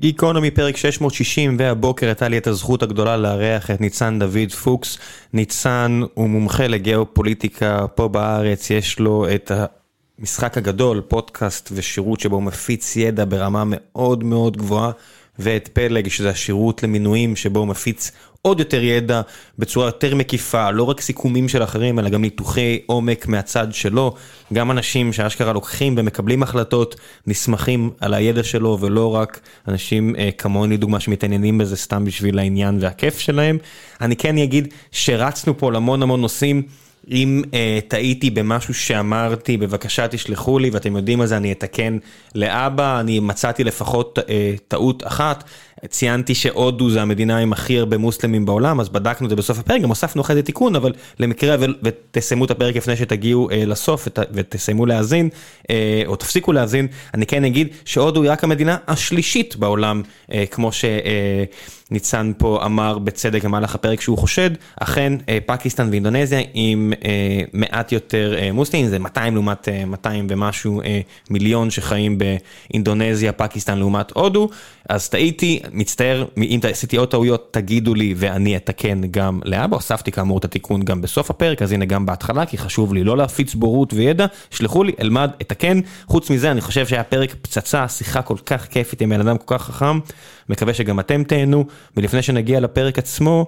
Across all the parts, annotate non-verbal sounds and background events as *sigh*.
גיקונומי פרק 660 והבוקר הייתה לי את הזכות הגדולה לארח את ניצן דוד פוקס. ניצן הוא מומחה לגיאופוליטיקה פה בארץ, יש לו את המשחק הגדול, פודקאסט ושירות שבו הוא מפיץ ידע ברמה מאוד מאוד גבוהה. ואת פלג שזה השירות למינויים שבו הוא מפיץ עוד יותר ידע בצורה יותר מקיפה, לא רק סיכומים של אחרים אלא גם ניתוחי עומק מהצד שלו, גם אנשים שאשכרה לוקחים ומקבלים החלטות נסמכים על הידע שלו ולא רק אנשים אה, כמוני דוגמה שמתעניינים בזה סתם בשביל העניין והכיף שלהם. אני כן אגיד שרצנו פה להמון המון נושאים. אם uh, טעיתי במשהו שאמרתי, בבקשה תשלחו לי, ואתם יודעים מה זה, אני אתקן לאבא, אני מצאתי לפחות uh, טעות אחת. ציינתי שהודו זה המדינה עם הכי הרבה מוסלמים בעולם, אז בדקנו את זה בסוף הפרק, גם הוספנו אחרי זה תיקון, אבל למקרה ותסיימו את הפרק לפני שתגיעו אה, לסוף ותסיימו להאזין, אה, או תפסיקו להאזין, אני כן אגיד שהודו היא רק המדינה השלישית בעולם, אה, כמו שניצן פה אמר בצדק במהלך הפרק שהוא חושד, אכן אה, פקיסטן ואינדונזיה עם אה, מעט יותר אה, מוסלמים, זה 200 לעומת אה, 200 ומשהו מיליון שחיים באינדונזיה, פקיסטן לעומת הודו, אז טעיתי. מצטער, אם עשיתי עוד טעויות תגידו לי ואני אתקן גם לאבא, הוספתי כאמור את התיקון גם בסוף הפרק, אז הנה גם בהתחלה, כי חשוב לי לא להפיץ בורות וידע, שלחו לי, אלמד, אתקן. חוץ מזה, אני חושב שהיה פרק פצצה, שיחה כל כך כיפית עם בן אדם כל כך חכם, מקווה שגם אתם תהנו, ולפני שנגיע לפרק עצמו,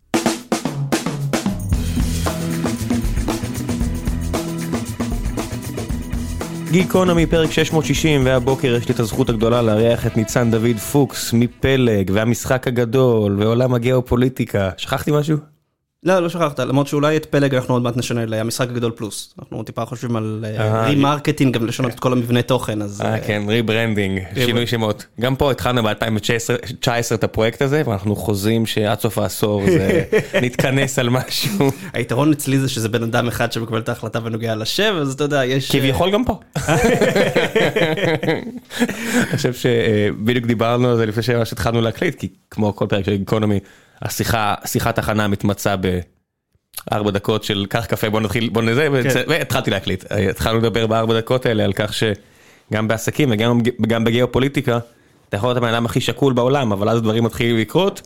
גיקונומי פרק 660 והבוקר יש לי את הזכות הגדולה לארח את ניצן דוד פוקס מפלג והמשחק הגדול ועולם הגיאופוליטיקה שכחתי משהו? לא, לא שכחת, למרות שאולי את פלג אנחנו עוד מעט נשנה למשחק הגדול פלוס. אנחנו טיפה חושבים על remarketing, גם לשנות את כל המבנה תוכן, אז... אה, כן, rebranding, שינוי שמות. גם פה התחלנו ב-2019 את הפרויקט הזה, ואנחנו חוזים שעד סוף העשור זה *laughs* נתכנס על משהו. היתרון אצלי זה שזה בן אדם אחד שמקבל את ההחלטה בנוגע לשם, אז אתה יודע, יש... כביכול גם פה. *laughs* אני חושב שבדיוק דיברנו על זה לפני שהתחלנו להקליט, כי כמו כל פרק של גיקונומי, השיחה, שיחת הכנה מתמצה בארבע דקות של קח קפה בוא נתחיל בוא נזה כן. והתחלתי להקליט התחלנו לדבר בארבע דקות האלה על כך שגם בעסקים וגם גם בגיאופוליטיקה אתה יכול להיות הבן אדם הכי שקול בעולם אבל אז דברים מתחילים לקרות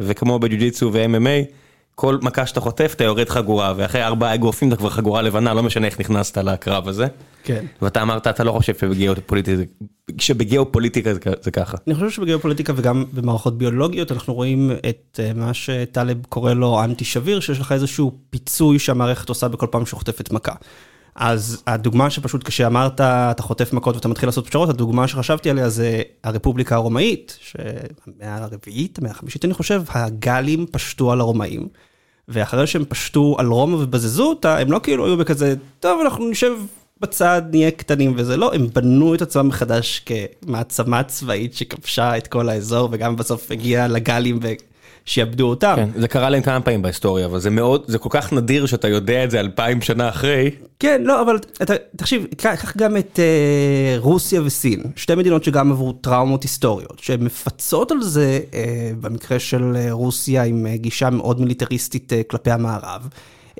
וכמו בג'ו גיטסו ו-MMA כל מכה שאתה חוטף אתה יורד חגורה ואחרי ארבעה אגרופים אתה כבר חגורה לבנה לא משנה איך נכנסת לקרב הזה. כן. ואתה אמרת אתה לא חושב שבגיאופוליטיקה שבגיאופוליטיקה זה ככה. אני חושב שבגיאופוליטיקה וגם במערכות ביולוגיות אנחנו רואים את אה, מה שטלב קורא לו אנטי שביר שיש לך איזשהו פיצוי שהמערכת עושה בכל פעם שחוטפת מכה. אז הדוגמה שפשוט כשאמרת אתה חוטף מכות ואתה מתחיל לעשות פשרות הדוגמה שחשבתי עליה זה הרפובליקה הרומאית שהמאה הרביעית המאה החמישית אני חושב הגלים פשטו על הרומאים. ואחרי שהם פשטו על רומא ובזזו אותה הם לא כאילו היו בכזה טוב אנחנו נשב בצד נהיה קטנים וזה לא, הם בנו את עצמם מחדש כמעצמה צבאית שכבשה את כל האזור וגם בסוף הגיעה לגלים ושיעבדו אותם. כן, זה קרה להם כמה פעמים בהיסטוריה אבל זה מאוד, זה כל כך נדיר שאתה יודע את זה אלפיים שנה אחרי. כן, לא, אבל אתה, תחשיב, קח גם את uh, רוסיה וסין, שתי מדינות שגם עברו טראומות היסטוריות, שהן מפצות על זה uh, במקרה של רוסיה עם uh, גישה מאוד מיליטריסטית uh, כלפי המערב.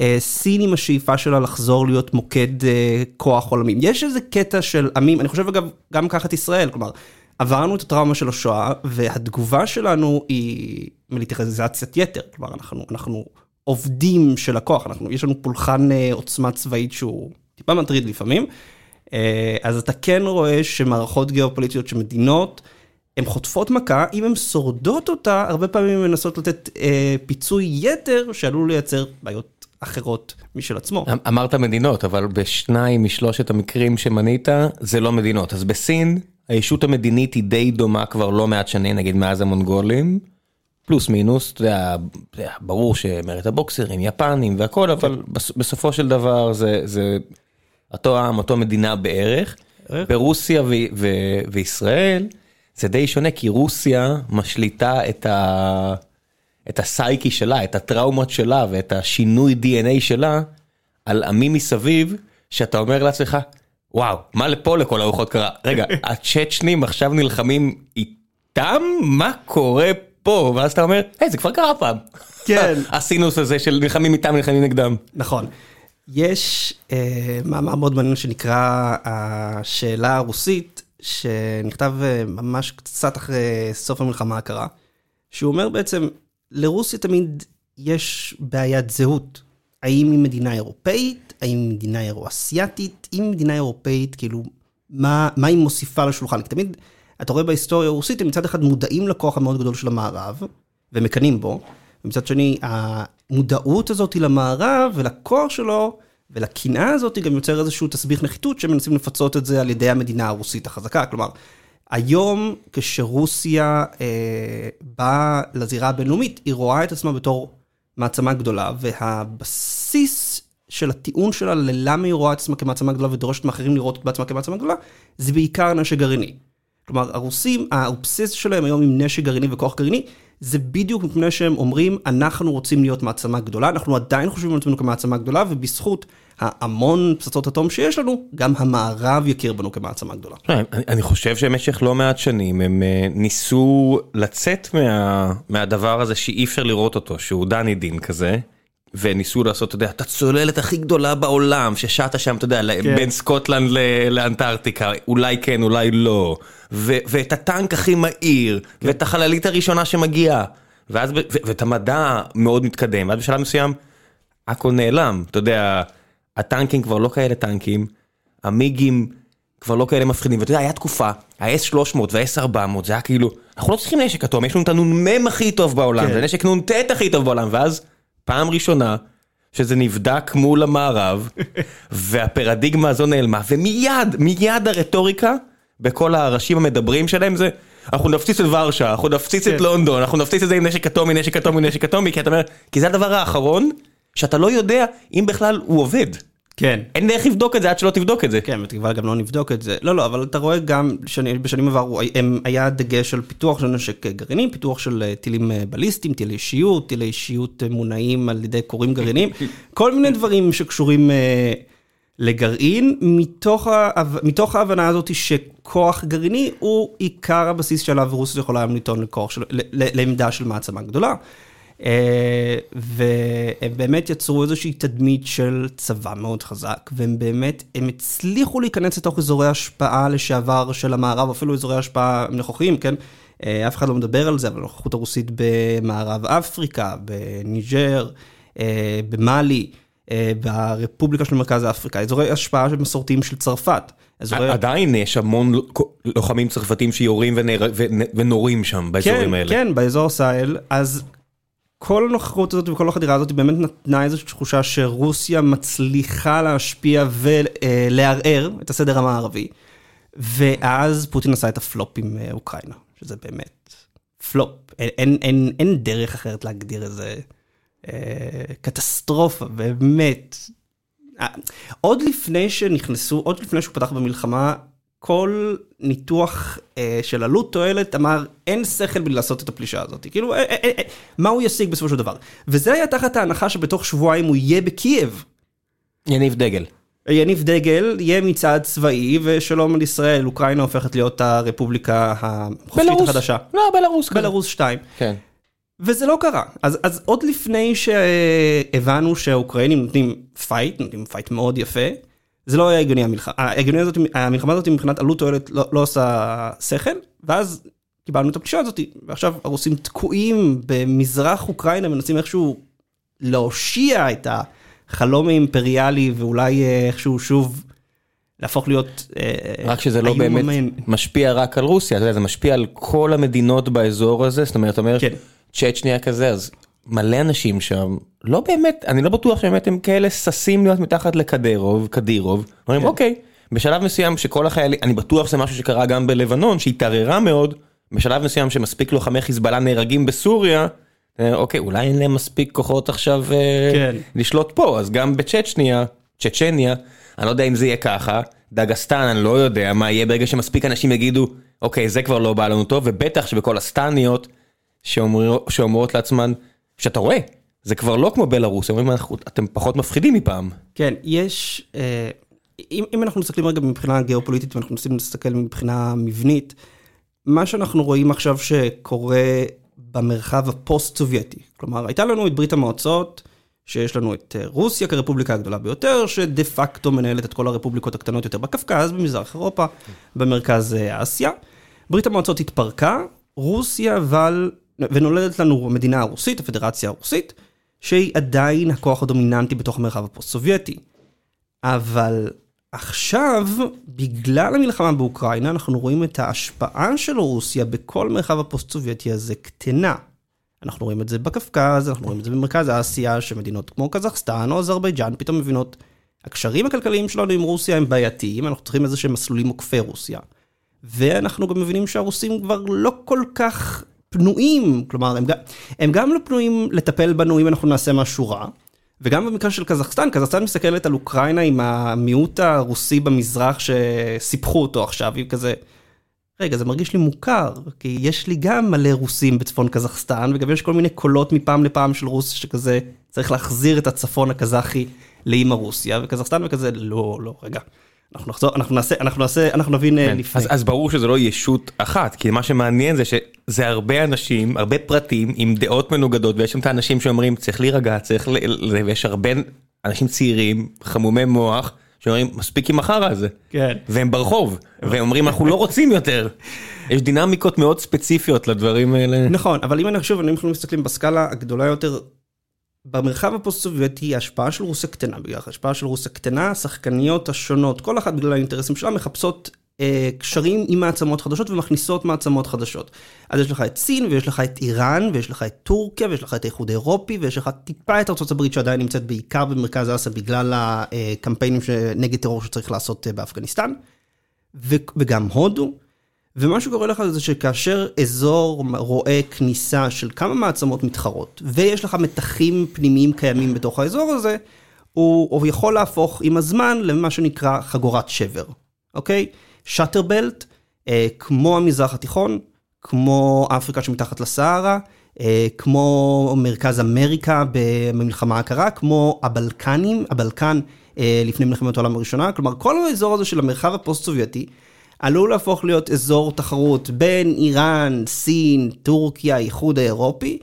אה, סין עם השאיפה שלה לחזור להיות מוקד אה, כוח עולמים. יש איזה קטע של עמים, אני חושב אגב, גם ככה את ישראל, כלומר, עברנו את הטראומה של השואה, והתגובה שלנו היא מיליטריזציית יתר, כלומר, אנחנו, אנחנו עובדים של הכוח, אנחנו, יש לנו פולחן אה, עוצמה צבאית שהוא טיפה מטריד לפעמים, אז אתה כן רואה שמערכות גיאופוליטיות של מדינות, הן חוטפות מכה, אם הן שורדות אותה, הרבה פעמים הן מנסות לתת אה, פיצוי יתר שעלול לייצר בעיות אחרות משל עצמו. אמ, אמרת מדינות, אבל בשניים משלושת המקרים שמנית, זה לא מדינות. אז בסין, הישות המדינית היא די דומה כבר לא מעט שנים, נגיד מאז המונגולים. פלוס מינוס, זה היה ברור שמרד הבוקסרים, יפנים והכל, אבל בסופו של דבר זה, זה אותו עם, אותו מדינה בערך. ברוסיה ו- ו- וישראל זה די שונה, כי רוסיה משליטה את ה... את הסייקי שלה, את הטראומות שלה ואת השינוי DNA שלה על עמים מסביב, שאתה אומר לעצמך, וואו, מה לפה לכל הרוחות קרה? רגע, *laughs* הצ'צ'נים עכשיו נלחמים איתם? מה קורה פה? ואז אתה אומר, היי, זה כבר קרה פעם. כן. *laughs* הסינוס הזה של נלחמים איתם, נלחמים נגדם. נכון. יש אה, מאמר מאוד מעניין שנקרא השאלה הרוסית, שנכתב אה, ממש קצת אחרי סוף המלחמה הקרה, שהוא אומר בעצם, לרוסיה תמיד יש בעיית זהות. האם היא מדינה אירופאית? האם היא מדינה אירו-אסיאתית? אם היא מדינה אירופאית, כאילו, מה, מה היא מוסיפה לשולחן? כי תמיד, אתה רואה בהיסטוריה הרוסית, הם מצד אחד מודעים לכוח המאוד גדול של המערב, ומקנאים בו, ומצד שני, המודעות הזאת היא למערב ולכוח שלו, ולקנאה הזאת גם יוצר איזשהו תסביך נחיתות שמנסים לפצות את זה על ידי המדינה הרוסית החזקה. כלומר, היום כשרוסיה אה, באה לזירה הבינלאומית, היא רואה את עצמה בתור מעצמה גדולה, והבסיס של הטיעון שלה ללמה היא רואה את עצמה כמעצמה גדולה ודורשת מאחרים לראות בעצמה כמעצמה גדולה, זה בעיקר נשק גרעיני. כלומר, הרוסים, האובססיה שלהם היום עם נשק גרעיני וכוח גרעיני, זה בדיוק מפני שהם אומרים, אנחנו רוצים להיות מעצמה גדולה, אנחנו עדיין חושבים על עצמנו כמעצמה גדולה, ובזכות ההמון פצצות אטום שיש לנו, גם המערב יכיר בנו כמעצמה גדולה. אני, אני חושב שבמשך לא מעט שנים הם uh, ניסו לצאת מה, מהדבר הזה שאי אפשר לראות אותו, שהוא דני דין כזה. וניסו לעשות, אתה יודע, את הצוללת הכי גדולה בעולם, ששטה שם, אתה יודע, כן. בין סקוטלנד לאנטארקטיקה, אולי כן, אולי לא, ו- ואת הטנק הכי מהיר, כן. ואת החללית הראשונה שמגיעה, ואז, ו- ואת המדע מאוד מתקדם, ואז בשלב מסוים, הכל נעלם, אתה יודע, הטנקים כבר לא כאלה טנקים, המיגים כבר לא כאלה מפחידים, ואתה יודע, היה תקופה, ה-S300 וה-S400, זה היה כאילו, אנחנו לא צריכים נשק אטום, יש לנו את הנ"מ הכי טוב בעולם, כן. זה נשק נ"ט הכי טוב בעולם, ואז... פעם ראשונה שזה נבדק מול המערב, *laughs* והפרדיגמה הזו נעלמה, ומיד, מיד הרטוריקה, בכל הראשים המדברים שלהם זה, אנחנו נפציץ את ורשה, אנחנו נפציץ את כן. לונדון, אנחנו נפציץ את זה עם נשק אטומי, נשק אטומי, נשק אטומי, כי אתה אומר, כי זה הדבר האחרון, שאתה לא יודע אם בכלל הוא עובד. כן. אין דרך לבדוק את זה עד שלא תבדוק את זה. כן, בתקווה גם לא נבדוק את זה. לא, לא, אבל אתה רואה גם, שני, בשנים עברו, היה דגש על פיתוח של נשק גרעיני, פיתוח של אה, טילים אה, בליסטיים, טילי אישיות, טילי אישיות אה, מונעים על ידי קוראים גרעיניים, *laughs* כל מיני דברים שקשורים לגרעין, מתוך, מתוך ההבנה הזאת שכוח גרעיני הוא עיקר הבסיס שעליו רוסיה יכולה היום לטעון לעמדה של מעצמה גדולה. אה, והם באמת יצרו איזושהי תדמית של צבא מאוד חזק, והם באמת, הם הצליחו להיכנס לתוך אזורי השפעה לשעבר של המערב, אפילו אזורי השפעה נכוחים, כן? אה, אף אחד לא מדבר על זה, אבל הנוכחות הרוסית במערב אפריקה, בניג'ר, אה, במאלי. ברפובליקה של מרכז אפריקה, אזורי השפעה מסורתיים של צרפת. אזורי... עדיין יש המון לוחמים צרפתים שיורים ונורים שם באזורים כן, האלה. כן, באזור סייל, אז כל הנוכחות הזאת וכל החדירה הזאת באמת נתנה איזושהי תחושה שרוסיה מצליחה להשפיע ולערער את הסדר המערבי. ואז פוטין עשה את הפלופ עם אה, אוקראינה, שזה באמת פלופ. אין, אין, אין, אין דרך אחרת להגדיר איזה אה, קטסטרופה, באמת. אה, עוד לפני שנכנסו, עוד לפני שהוא פתח במלחמה, כל ניתוח אה, של עלות תועלת אמר אין שכל בלי לעשות את הפלישה הזאת, כאילו אה, אה, אה, מה הוא ישיג בסופו של דבר. וזה היה תחת ההנחה שבתוך שבועיים הוא יהיה בקייב. יניב דגל. יניב דגל, יהיה מצעד צבאי ושלום על ישראל, אוקראינה הופכת להיות הרפובליקה החופשית החדשה. לא, בלרוס. בלרוס 2. כן. וזה לא קרה. אז, אז עוד לפני שהבנו שהאוקראינים נותנים פייט, נותנים פייט מאוד יפה, זה לא היה הגיוני המלחמה, ההגיוני הזאת, המלחמה הזאת מבחינת עלות תועלת לא, לא עושה שכל, ואז קיבלנו את הפגישה הזאת, ועכשיו הרוסים תקועים במזרח אוקראינה, מנסים איכשהו להושיע את החלום האימפריאלי, ואולי אה, איכשהו שוב להפוך להיות אה, רק שזה לא באמת המיין. משפיע רק על רוסיה, אתה יודע, זה משפיע על כל המדינות באזור הזה, זאת אומרת, אתה אומר, כן. צ'צ'ניה כזה, אז מלא אנשים שם, לא באמת, אני לא בטוח שבאמת הם כאלה ששים להיות מתחת לקדירוב, קדירוב, אומרים כן. אוקיי, בשלב מסוים שכל החיילים, אני בטוח שזה משהו שקרה גם בלבנון, שהתערערה מאוד, בשלב מסוים שמספיק לוחמי חיזבאללה נהרגים בסוריה, אוקיי, אולי אין להם מספיק כוחות עכשיו אה, כן. לשלוט פה, אז גם בצ'צ'ניה, צ'צ'ניה, אני לא יודע אם זה יהיה ככה, דגסטן, אני לא יודע מה יהיה ברגע שמספיק אנשים יגידו, אוקיי, זה כבר לא בא לנו טוב, ובטח שבכל הסטניות שאומר, שאומרות לעצמן, שאתה רואה, זה כבר לא כמו בלארוס, אומרים, אתם פחות מפחידים מפעם. כן, יש, אה, אם, אם אנחנו מסתכלים רגע מבחינה גיאופוליטית ואנחנו מנסים להסתכל מבחינה מבנית, מה שאנחנו רואים עכשיו שקורה במרחב הפוסט-סובייטי, כלומר, הייתה לנו את ברית המועצות, שיש לנו את אה, רוסיה כרפובליקה הגדולה ביותר, שדה פקטו מנהלת את כל הרפובליקות הקטנות יותר בקווקז, במזרח אירופה, במרכז אה, אסיה. ברית המועצות התפרקה, רוסיה אבל, ונולדת לנו המדינה הרוסית, הפדרציה הרוסית, שהיא עדיין הכוח הדומיננטי בתוך המרחב הפוסט-סובייטי. אבל עכשיו, בגלל המלחמה באוקראינה, אנחנו רואים את ההשפעה של רוסיה בכל מרחב הפוסט-סובייטי הזה קטנה. אנחנו רואים את זה בקווקז, אנחנו רואים את זה במרכז אסיה, שמדינות כמו קזחסטן או אזרבייג'אן פתאום מבינות, הקשרים הכלכליים שלנו עם רוסיה הם בעייתיים, אנחנו צריכים איזה שהם מסלולים עוקפי רוסיה. ואנחנו גם מבינים שהרוסים כבר לא כל כך פנויים, כלומר, הם, הם גם לא פנויים לטפל בנו אם אנחנו נעשה משהו רע. וגם במקרה של קזחסטן, קזחסטן מסתכלת על אוקראינה עם המיעוט הרוסי במזרח שסיפחו אותו עכשיו, היא כזה, רגע, זה מרגיש לי מוכר, כי יש לי גם מלא רוסים בצפון קזחסטן, וגם יש כל מיני קולות מפעם לפעם של רוסיה שכזה, צריך להחזיר את הצפון הקזחי לאימא רוסיה, וקזחסטן וכזה, לא, לא, רגע. אנחנו נחזור, אנחנו נעשה, אנחנו נעשה, אנחנו נבין אה, כן. לפני. אז, אז ברור שזה לא ישות אחת, כי מה שמעניין זה שזה הרבה אנשים, הרבה פרטים עם דעות מנוגדות, ויש שם את האנשים שאומרים צריך להירגע, צריך ל... ויש הרבה אנשים צעירים, חמומי מוח, שאומרים מספיק עם החרא הזה, כן. והם ברחוב, והם אומרים אנחנו לא רוצים יותר. *laughs* יש דינמיקות מאוד ספציפיות לדברים האלה. נכון, אבל אם אני חושב, אנחנו מסתכלים בסקאלה הגדולה יותר, במרחב הפוסט-סובייטי ההשפעה של רוסיה קטנה, בגלל ההשפעה של רוסיה קטנה, השחקניות השונות, כל אחת בגלל האינטרסים שלה, מחפשות אה, קשרים עם מעצמות חדשות ומכניסות מעצמות חדשות. אז יש לך את סין, ויש לך את איראן, ויש לך את טורקיה, ויש לך את האיחוד האירופי, ויש לך טיפה את ארה"ב שעדיין נמצאת בעיקר במרכז אסיה בגלל הקמפיינים נגד טרור שצריך לעשות אה, באפגניסטן, וגם הודו. ומה שקורה לך זה שכאשר אזור רואה כניסה של כמה מעצמות מתחרות, ויש לך מתחים פנימיים קיימים בתוך האזור הזה, הוא, יכול להפוך עם הזמן למה שנקרא חגורת שבר, אוקיי? שאטרבלט, אה, כמו המזרח התיכון, כמו אפריקה שמתחת לסהרה, אה, כמו מרכז אמריקה במלחמה הקרה, כמו הבלקנים, הבלקן אה, לפני מלחמת העולם הראשונה, כלומר כל האזור הזה של המרחב הפוסט-סובייטי, עלול להפוך להיות אזור תחרות בין איראן, סין, טורקיה, האיחוד האירופי,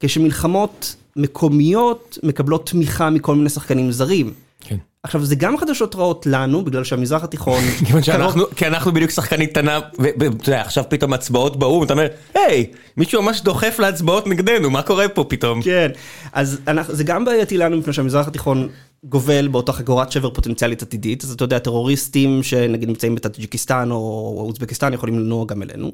כשמלחמות מקומיות מקבלות תמיכה מכל מיני שחקנים זרים. כן. עכשיו זה גם חדשות רעות לנו בגלל שהמזרח התיכון *laughs* כי אנחנו בדיוק שחקנית קטנה ואתה יודע עכשיו פתאום הצבעות באו"ם אתה אומר היי מישהו ממש דוחף להצבעות נגדנו מה קורה פה פתאום כן אז זה גם בעייתי לנו מפני שהמזרח התיכון גובל באותה חגורת שבר פוטנציאלית עתידית אז אתה יודע טרוריסטים שנגיד נמצאים בטאג'יקיסטן או אוזבקיסטן יכולים לנוע גם אלינו.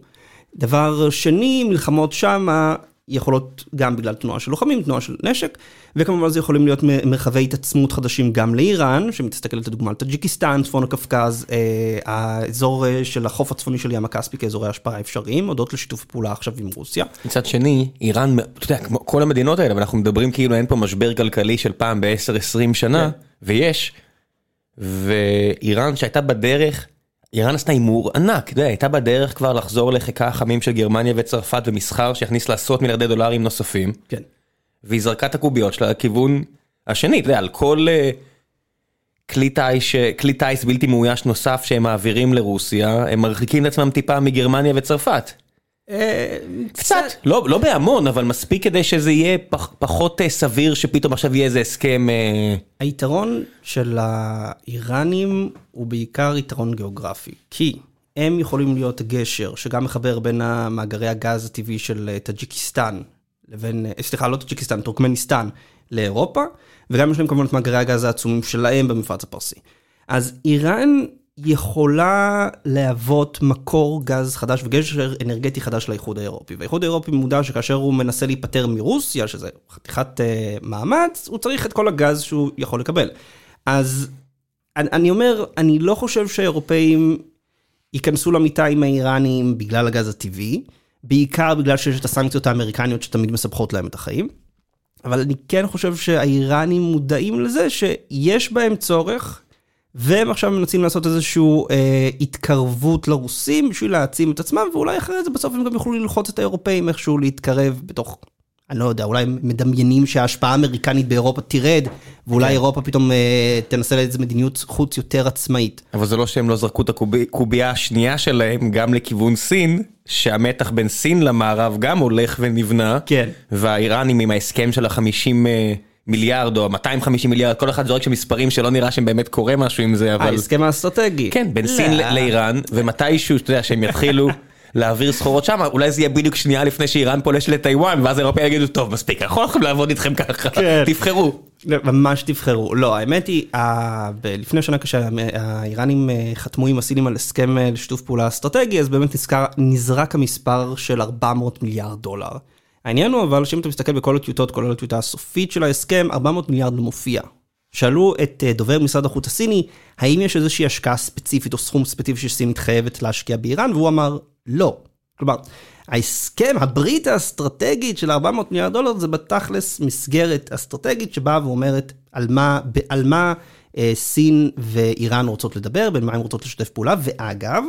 דבר שני מלחמות שמה יכולות גם בגלל תנועה של לוחמים, תנועה של נשק, וכמובן זה יכולים להיות מרחבי התעצמות חדשים גם לאיראן, שמתסתכלת לדוגמה על טאג'יקיסטן, צפון הקווקז, אה, האזור אה, של החוף הצפוני של ים הכספי כאזורי השפעה אפשריים, הודות לשיתוף פעולה עכשיו עם רוסיה. מצד שני, איראן, אתה יודע, כמו כל המדינות האלה, ואנחנו מדברים כאילו אין פה משבר כלכלי של פעם ב-10-20 שנה, כן. ויש, ואיראן שהייתה בדרך, איראן עשתה הימור ענק, אתה יודע, הייתה בדרך כבר לחזור לחיקה החמים של גרמניה וצרפת ומסחר שיכניס לעשרות מיליארדי דולרים נוספים. כן. והיא זרקה את הקוביות שלה לכיוון השני, אתה יודע, על כל טיס, כלי טיס בלתי מאויש נוסף שהם מעבירים לרוסיה, הם מרחיקים את עצמם טיפה מגרמניה וצרפת. אה, קצת, לא, לא בהמון, אבל מספיק כדי שזה יהיה פח, פחות אה, סביר שפתאום עכשיו יהיה איזה הסכם. אה... היתרון של האיראנים הוא בעיקר יתרון גיאוגרפי, כי הם יכולים להיות גשר שגם מחבר בין מאגרי הגז הטבעי של טאג'יקיסטן לבין, סליחה, לא טאג'יקיסטן, טורקמניסטן לאירופה, וגם יש להם כמובן את מאגרי הגז העצומים שלהם במפרץ הפרסי. אז איראן יכולה להוות מקור גז חדש וגשר אנרגטי חדש לאיחוד האירופי. והאיחוד האירופי מודע שכאשר הוא מנסה להיפטר מרוסיה, שזה חתיכת uh, מאמץ, הוא צריך את כל הגז שהוא יכול לקבל. אז אני, אני אומר, אני לא חושב שהאירופאים ייכנסו למיטה עם האיראנים בגלל הגז הטבעי, בעיקר בגלל שיש את הסנקציות האמריקניות שתמיד מסבכות להם את החיים. אבל אני כן חושב שהאיראנים מודעים לזה שיש בהם צורך והם עכשיו מנסים לעשות איזושהי אה, התקרבות לרוסים בשביל להעצים את עצמם, ואולי אחרי זה בסוף הם גם יוכלו ללחוץ את האירופאים איכשהו להתקרב בתוך, אני לא יודע, אולי הם מדמיינים שההשפעה האמריקנית באירופה תרד, ואולי כן. אירופה פתאום אה, תנסה לאיזה מדיניות חוץ יותר עצמאית. אבל זה לא שהם לא זרקו את הקובייה השנייה שלהם גם לכיוון סין, שהמתח בין סין למערב גם הולך ונבנה, כן. והאיראנים עם ההסכם של החמישים... אה, מיליארד או 250 מיליארד, כל אחד זורק שם מספרים שלא נראה שהם באמת קורה משהו עם זה, אבל... ההסכם האסטרטגי. כן, בין סין לא. לאיראן, ומתישהו, אתה יודע, שהם יתחילו *laughs* להעביר סחורות שם, אולי זה יהיה בדיוק שנייה לפני שאיראן פולשת לטיוואן, ואז האירופאים יגידו, טוב, מספיק, אנחנו לא יכולים לעבוד איתכם ככה, כן. תבחרו. לא, ממש תבחרו. לא, האמת היא, לפני שנה כשהאיראנים אה, חתמו עם הסינים על הסכם אה, לשיתוף פעולה אסטרטגי, אז באמת נזכר, נזרק המספר של 400 מיליארד דולר. העניין הוא אבל שאם אתה מסתכל בכל הטיוטות, כולל הטיוטה הסופית של ההסכם, 400 מיליארד לא מופיע. שאלו את אה, דובר משרד החוץ הסיני, האם יש איזושהי השקעה ספציפית או סכום ספציפי שסין מתחייבת להשקיע באיראן, והוא אמר, לא. כלומר, ההסכם, הברית האסטרטגית של 400 מיליארד דולר זה בתכלס מסגרת אסטרטגית שבאה ואומרת על מה, על מה אה, סין ואיראן רוצות לדבר, בין מה הן רוצות לשתף פעולה, ואגב,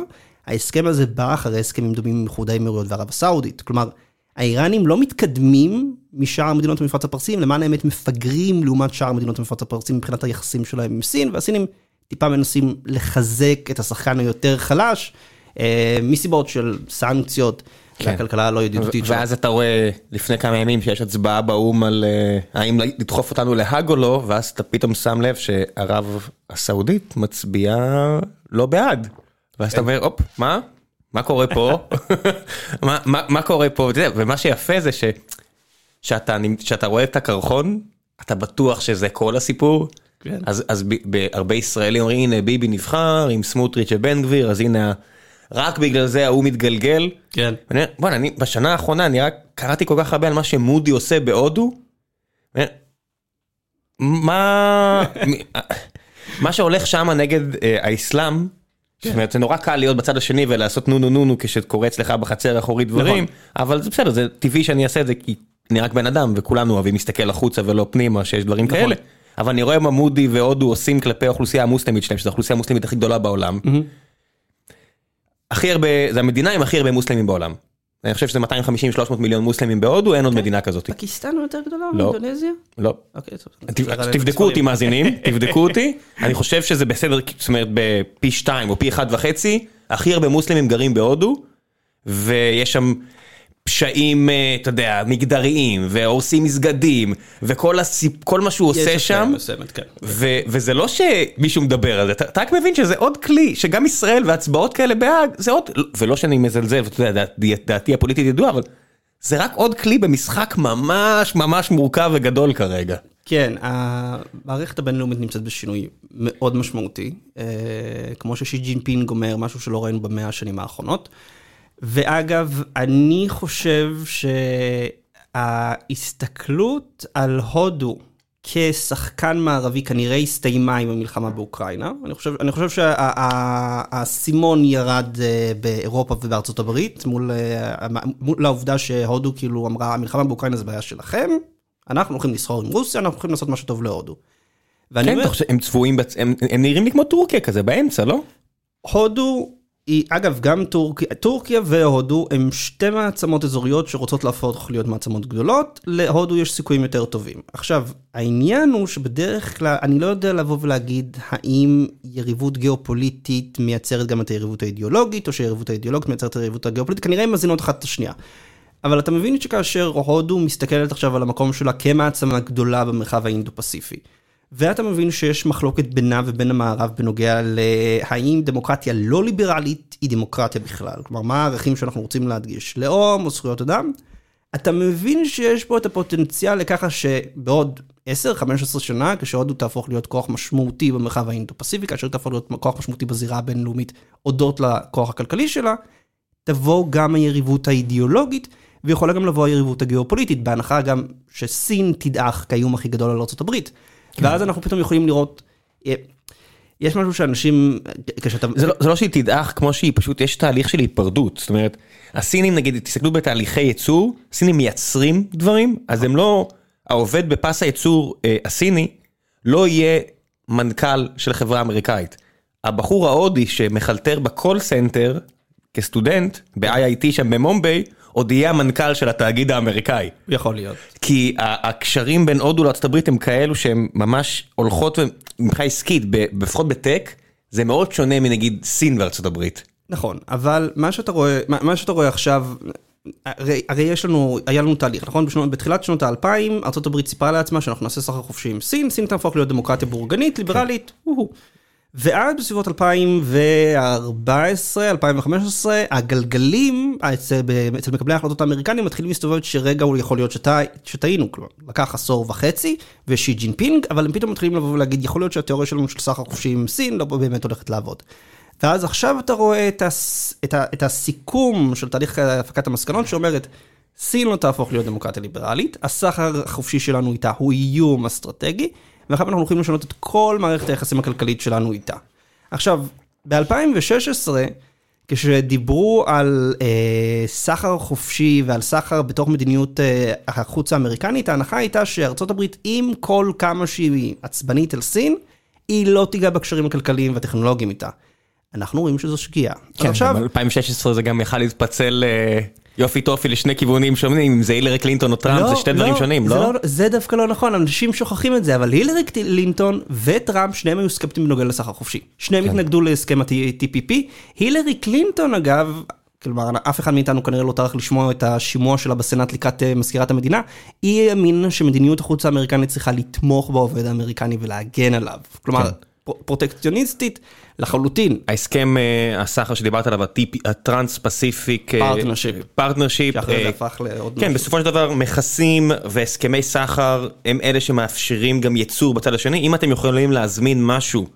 ההסכם הזה בא אחרי הסכמים דומים עם איחוד האמירויות וערב הסעודית. כלומר, האיראנים לא מתקדמים משאר מדינות המפרץ הפרסים, למען האמת מפגרים לעומת שאר מדינות המפרץ הפרסים מבחינת היחסים שלהם עם סין, והסינים טיפה מנסים לחזק את השחקן היותר חלש, אה, מסיבות של סנקציות, כן. והכלכלה הלא ידידותית שלו. ואז אתה רואה לפני כמה ימים שיש הצבעה באו"ם על אה, האם לדחוף אותנו להאג או לא, ואז אתה פתאום שם לב שערב הסעודית מצביעה לא בעד. ואז אתה אומר, הופ, מה? מה קורה פה? *laughs* מה- מה מה קורה פה? ואתה יודע, ומה שיפה זה ש- שאתה שאתה רואה את הקרחון, אתה בטוח שזה כל הסיפור. כן. אז אז ב- בהרבה ישראלים אומרים, הנה ביבי נבחר עם סמוטריץ' ובן גביר, אז הנה, רק בגלל זה ההוא מתגלגל. כן. ואני בוא'נה, אני בשנה האחרונה אני רק קראתי כל כך הרבה על מה שמודי עושה בהודו. מה *laughs* מה שהולך שם נגד אה, האסלאם, זאת אומרת זה נורא קל להיות בצד השני ולעשות נו נו נו נו כשקורה אצלך בחצר האחורית דברים, אבל זה בסדר, זה טבעי שאני אעשה את זה כי אני רק בן אדם וכולנו אוהבים להסתכל החוצה ולא פנימה שיש דברים כאלה. אבל אני רואה מה מודי והודו עושים כלפי האוכלוסייה המוסלמית שלהם, שזו האוכלוסייה המוסלמית הכי גדולה בעולם. הכי הרבה, זה המדינה עם הכי הרבה מוסלמים בעולם. אני חושב שזה 250-300 מיליון מוסלמים בהודו, אין עוד מדינה כזאת. פקיסטן הוא יותר גדולה לא. מאינדונזיה? לא. אוקיי, טוב. ת- תבדקו אותי מאזינים, *laughs* תבדקו אותי, אני חושב שזה בסדר, זאת אומרת בפי שתיים או פי אחד וחצי, הכי הרבה מוסלמים גרים בהודו, ויש שם פשעים, אה, אתה יודע, מגדריים, והורסים מסגדים, וכל הסיפ... כל מה שהוא עושה שם, מסוימת, כן. ו- וזה לא שמישהו מדבר על זה, אתה, רק מבין שזה עוד כלי, שגם ישראל והצבעות כאלה בהאג, זה עוד, ולא שאני מזלזל, ואתה יודע, דעתי, דעתי הפוליטית ידועה, אבל זה רק עוד כלי במשחק ממש ממש מורכב וגדול כרגע. כן, המערכת הבינלאומית נמצאת בשינוי מאוד משמעותי, אה, כמו ששי ג'ינפינג אומר, משהו שלא ראינו במאה השנים האחרונות. ואגב, אני חושב שההסתכלות על הודו כשחקן מערבי כנראה הסתיימה עם המלחמה באוקראינה. אני חושב, אני חושב שהאסימון ירד אה, באירופה ובארצות הברית, מול, אה, מול העובדה שהודו כאילו אמרה, המלחמה באוקראינה זה בעיה שלכם, אנחנו הולכים לסחור עם רוסיה, אנחנו הולכים לעשות משהו טוב להודו. כן, אומר, הם צבועים, בצ... הם, הם נראים לי כמו טורקיה כזה באמצע, לא? הודו היא, אגב, גם טורקיה, טורקיה והודו הם שתי מעצמות אזוריות שרוצות להפוך להיות מעצמות גדולות, להודו יש סיכויים יותר טובים. עכשיו, העניין הוא שבדרך כלל, אני לא יודע לבוא ולהגיד האם יריבות גיאופוליטית מייצרת גם את היריבות האידיאולוגית, או שהיריבות האידיאולוגית מייצרת את היריבות הגיאופוליטית, כנראה הן מזינות אחת את השנייה. אבל אתה מבין שכאשר הודו מסתכלת עכשיו על המקום שלה כמעצמה גדולה במרחב האינדו-פסיפי, ואתה מבין שיש מחלוקת בינה ובין המערב בנוגע להאם דמוקרטיה לא ליברלית היא דמוקרטיה בכלל. כלומר, מה הערכים שאנחנו רוצים להדגיש, לאום או זכויות אדם? אתה מבין שיש פה את הפוטנציאל לככה שבעוד 10-15 שנה, כשהודו תהפוך להיות כוח משמעותי במרחב האינדו-פסיפי, כאשר תהפוך להיות כוח משמעותי בזירה הבינלאומית הודות לכוח הכלכלי שלה, תבוא גם היריבות האידיאולוגית, ויכולה גם לבוא היריבות הגיאופוליטית, בהנחה גם שסין תדעך כאיום הכי גדול על ארה"ב. ואז אנחנו פתאום יכולים לראות, אה, יש משהו שאנשים, כשאתה... זה לא, זה לא שהיא תדעך כמו שהיא, פשוט יש תהליך של היפרדות. זאת אומרת, הסינים נגיד, תסתכלו בתהליכי ייצור, הסינים מייצרים דברים, אז הם לא, העובד בפס הייצור אה, הסיני, לא יהיה מנכ"ל של חברה אמריקאית. הבחור ההודי שמחלטר ב call center, כסטודנט, ב-IIT שם במומביי, עוד יהיה המנכ"ל של התאגיד האמריקאי. יכול להיות. כי הקשרים בין הודו לארצות הברית הם כאלו שהם ממש הולכות, מבחינה עסקית, לפחות ב tech, זה מאוד שונה מנגיד סין וארצות הברית. נכון, אבל מה שאתה רואה, מה, מה שאתה רואה עכשיו, הרי, הרי יש לנו, היה לנו תהליך, נכון? בשנות, בתחילת שנות האלפיים, ארה"ב סיפרה לעצמה שאנחנו נעשה סחר חופשי עם סין, סין תהפוך להיות דמוקרטיה בורגנית, ליברלית, כן. ועד בסביבות 2014, 2015, הגלגלים אצל, אצל מקבלי ההחלטות האמריקנים מתחילים להסתובב שרגע הוא יכול להיות שטעינו, כלומר, לקח עשור וחצי, ושי ג'ינפינג, אבל הם פתאום מתחילים לבוא ולהגיד, יכול להיות שהתיאוריה שלנו של סחר חופשי עם סין לא באמת הולכת לעבוד. ואז עכשיו אתה רואה את, הס, את, ה, את הסיכום של תהליך הפקת המסקנות שאומרת, סין לא תהפוך להיות דמוקרטיה ליברלית, הסחר החופשי שלנו איתה הוא איום אסטרטגי, ואחר כך אנחנו הולכים לשנות את כל מערכת היחסים הכלכלית שלנו איתה. עכשיו, ב-2016, כשדיברו על אה, סחר חופשי ועל סחר בתוך מדיניות אה, החוץ האמריקנית, ההנחה הייתה שארצות הברית, עם כל כמה שהיא עצבנית על סין, היא לא תיגע בקשרים הכלכליים והטכנולוגיים איתה. אנחנו רואים שזו שגיאה. כן, עכשיו... 2016 זה גם יכל להתפצל אה, יופי טופי לשני כיוונים שונים, אם זה הילרי קלינטון או טראמפ, לא, זה שתי לא, דברים שונים, זה לא? לא? זה דווקא לא נכון, אנשים שוכחים את זה, אבל הילרי קלינטון וטראמפ, שניהם היו סקפטים בנוגע לסחר חופשי. שניהם כן. התנגדו להסכם ה-TPP. הילרי קלינטון אגב, כלומר, אף אחד מאיתנו כנראה לא טרח לשמוע את השימוע שלה בסנאט לקראת אה, מזכירת המדינה, היא האמינה שמדיניות החוץ האמריקנית צריכה לתמוך בעובד האמריקני ולהגן עליו. כלומר, כן. פרוטקציוניסטית לחלוטין. ההסכם אה, הסחר שדיברת עליו, ה Trans-Pacific Partnership, Partnership, שאחרי זה אה, הפך לעוד. כן, בסופו של דבר מכסים והסכמי סחר הם אלה שמאפשרים גם ייצור בצד השני. אם אתם יכולים להזמין משהו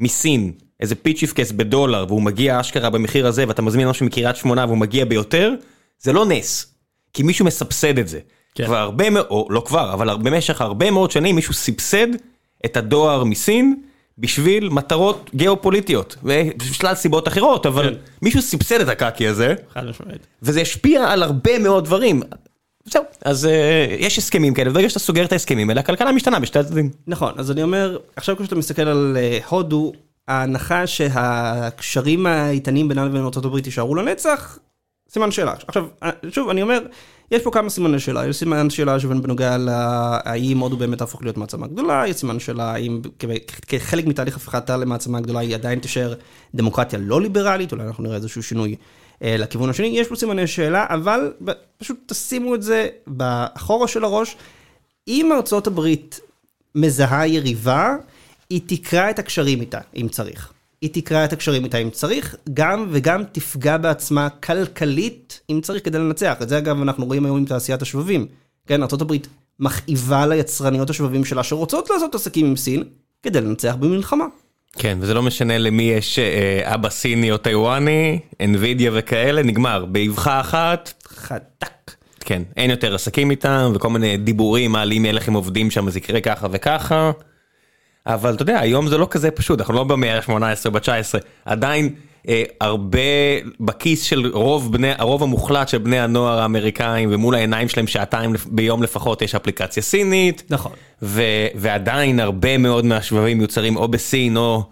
מסין, איזה פיצ'יפקס בדולר, והוא מגיע אשכרה במחיר הזה, ואתה מזמין משהו מקריית שמונה והוא מגיע ביותר, זה לא נס. כי מישהו מסבסד את זה. כן. כבר הרבה מאוד, או לא כבר, אבל במשך הרבה מאוד שנים מישהו סבסד את הדואר מסין. בשביל מטרות גיאופוליטיות, ושלל סיבות אחרות, אבל כן. מישהו סבסד את הקקי הזה, וזה השפיע על הרבה מאוד דברים. זהו, אז uh, יש הסכמים כאלה, וברגע שאתה סוגר את ההסכמים האלה, הכלכלה משתנה בשתי הצדדים. נכון, אז אני אומר, עכשיו כשאתה מסתכל על uh, הודו, ההנחה שהקשרים האיתנים בינם לבין ארה"ב יישארו לנצח, סימן שאלה. עכשיו, אה, שוב, אני אומר, יש פה כמה סימני שאלה, יש סימן שאלה בנוגע להאם הודו באמת תהפוך להיות מעצמה גדולה, יש סימן שאלה האם כחלק מתהליך הפיכתה למעצמה גדולה היא עדיין תישאר דמוקרטיה לא ליברלית, אולי אנחנו נראה איזשהו שינוי אה, לכיוון השני, יש פה סימני שאלה, אבל פשוט תשימו את זה באחורה של הראש. אם ארצות הברית מזהה יריבה, היא תקרא את הקשרים איתה, אם צריך. היא תקרא את הקשרים איתה אם צריך, גם וגם תפגע בעצמה כלכלית אם צריך כדי לנצח. את זה אגב אנחנו רואים היום עם תעשיית השבבים. כן, ארה"ב מכאיבה ליצרניות השבבים שלה שרוצות לעשות עסקים עם סין כדי לנצח במלחמה. כן, וזה לא משנה למי יש אה, אבא סיני או טיוואני, NVIDIA וכאלה, נגמר, באבחה אחת. חתק. כן, אין יותר עסקים איתם, וכל מיני דיבורים על אם יהיה לכם עובדים שם אז יקרה ככה וככה. אבל אתה יודע, היום זה לא כזה פשוט, אנחנו לא במאה ה-18, ב-19, עדיין אה, הרבה בכיס של רוב בני, הרוב המוחלט של בני הנוער האמריקאים ומול העיניים שלהם שעתיים ביום לפחות יש אפליקציה סינית. נכון. ועדיין הרבה מאוד מהשבבים מיוצרים או בסין או...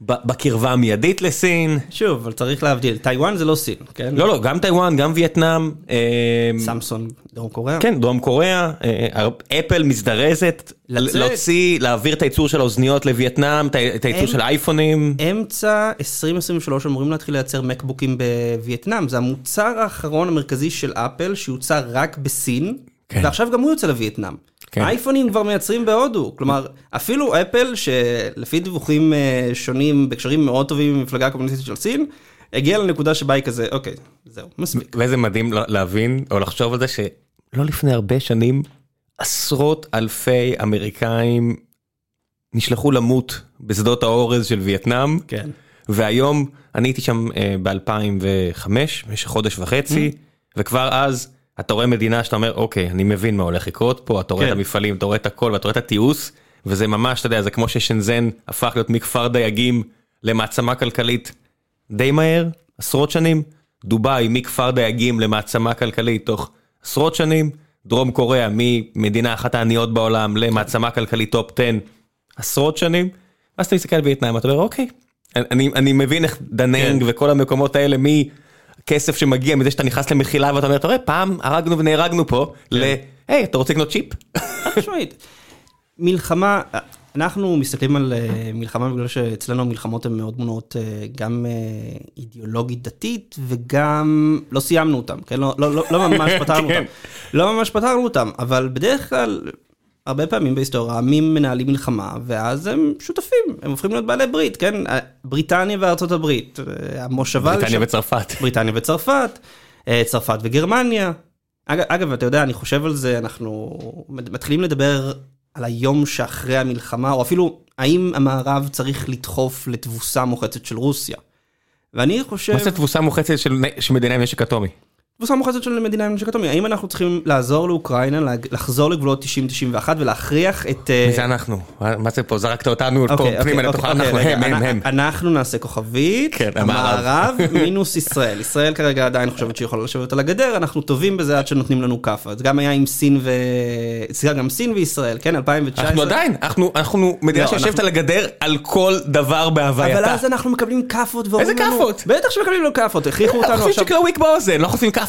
בקרבה המיידית לסין. שוב, אבל צריך להבדיל, טיוואן זה לא סין, כן? לא, לא, גם טיוואן, גם וייטנאם. אה, סמסונג, דרום קוריאה. כן, דרום קוריאה, אה, אפל מזדרזת להוציא, להעביר את הייצור של האוזניות לווייטנאם, את הייצור של האייפונים. אמצע 2023 אמורים להתחיל לייצר מקבוקים בווייטנאם, זה המוצר האחרון המרכזי של אפל שיוצר רק בסין, כן. ועכשיו גם הוא יוצא לווייטנאם. כן. אייפונים כבר מייצרים בהודו, כלומר, אפילו אפל, שלפי דיווחים אה, שונים, בקשרים מאוד טובים עם המפלגה הקומוניסטית של סין, הגיע לנקודה שבה היא כזה, אוקיי, זהו, מספיק. ואיזה מדהים להבין, או לחשוב על זה, שלא לפני הרבה שנים, עשרות אלפי אמריקאים נשלחו למות בשדות האורז של וייטנאם. כן. והיום, אני הייתי שם אה, ב-2005, במשך חודש וחצי, mm. וכבר אז, אתה רואה מדינה שאתה אומר אוקיי אני מבין מה הולך לקרות פה אתה רואה כן. את המפעלים אתה רואה את הכל ואתה רואה את התיעוש וזה ממש אתה יודע זה כמו ששנזן הפך להיות מכפר דייגים למעצמה כלכלית די מהר עשרות שנים דובאי מכפר דייגים למעצמה כלכלית תוך עשרות שנים דרום קוריאה ממדינה אחת העניות בעולם למעצמה כלכלית top 10 עשרות שנים. אז אתה מסתכל על וייטנאם אתה אומר אוקיי אני אני מבין איך דננג כן. וכל המקומות האלה מי. כסף שמגיע מזה שאתה נכנס למחילה ואתה אומר, אתה רואה, פעם הרגנו ונהרגנו פה, כן. ל... היי, אתה רוצה לקנות צ'יפ? מלחמה, אנחנו מסתכלים על אה, מלחמה בגלל שאצלנו המלחמות הן מאוד מונעות אה, גם אה, אידיאולוגית דתית וגם לא סיימנו אותם, כן? לא, לא, לא, לא ממש *laughs* פתרנו אותם. לא ממש פתרנו אותם, אבל בדרך כלל, הרבה פעמים בהיסטוריה, עמים מנהלים מלחמה, ואז הם שותפים, הם הופכים להיות בעלי ברית, כן? בריטניה וארצות הברית, המושבה... בריטניה לשם... וצרפת. *laughs* בריטניה וצרפת, צרפת וגרמניה. אגב, אגב, אתה יודע, אני חושב על זה, אנחנו מתחילים לדבר על היום שאחרי המלחמה, או אפילו האם המערב צריך לדחוף לתבוסה מוחצת של רוסיה. ואני חושב... מה זה תבוסה מוחצת של מדינה עם נשק אטומי? תבוסה מוחצת של מדינה עם נשק אטומי, האם אנחנו צריכים לעזור לאוקראינה, לחזור לגבולות 90-91 ולהכריח את... מי זה אנחנו? מה זה פה? זרקת אותנו פה פנימה לתוך אוקיי, אנחנו, הם, הם, הם. אנחנו נעשה כוכבית, כן, המערב *laughs* מינוס ישראל. ישראל כרגע עדיין חושבת שהיא יכולה לשבת על הגדר, אנחנו טובים בזה עד שנותנים לנו כאפה. זה גם היה עם סין ו... סליחה, גם סין וישראל, כן, 2019. אנחנו עדיין, אנחנו מדינה לא, שיושבת על הגדר על כל דבר בהווייתה. אבל אז אנחנו מקבלים כאפות ואומרים לנו... איזה כאפות? בטח שמקבלים לנו כאפות, הכריחו אותנו עכשיו.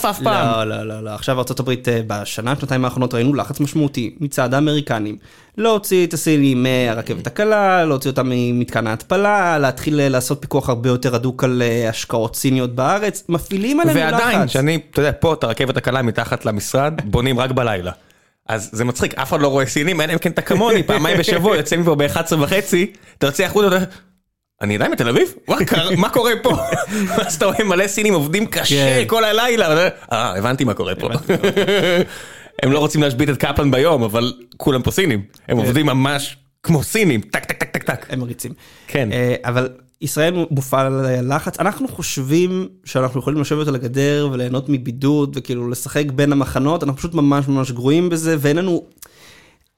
אף פעם. לא, לא, לא, לא. עכשיו ארה"ב אה, בשנה, שנתיים האחרונות ראינו לחץ משמעותי מצד האמריקנים. להוציא את הסינים מהרכבת הקלה, להוציא אותם ממתקן ההתפלה, להתחיל אה, לעשות פיקוח הרבה יותר הדוק על אה, השקעות סיניות בארץ, מפעילים עלינו לחץ. ועדיין, שאני, אתה יודע, פה את הרכבת הקלה מתחת למשרד, בונים רק בלילה. אז זה מצחיק, אף אחד לא רואה סינים, אין אם כן אתה כמוני, פעמיים בשבוע, יוצא מפה ב-11 וחצי, אתה יוצא החוצה, אני עדיין בתל אביב? *laughs* מה קורה פה? *laughs* אז אתה רואה מלא סינים עובדים קשה כן. כל הלילה. אה, הבנתי מה קורה פה. *laughs* הם לא רוצים להשבית את קפלן ביום, אבל כולם פה סינים. הם כן. עובדים ממש כמו סינים, טק טק טק טק טק. הם מריצים. כן. אה, אבל ישראל מופעל לחץ, אנחנו חושבים שאנחנו יכולים לשבת על הגדר וליהנות מבידוד וכאילו לשחק בין המחנות, אנחנו פשוט ממש ממש גרועים בזה ואין לנו...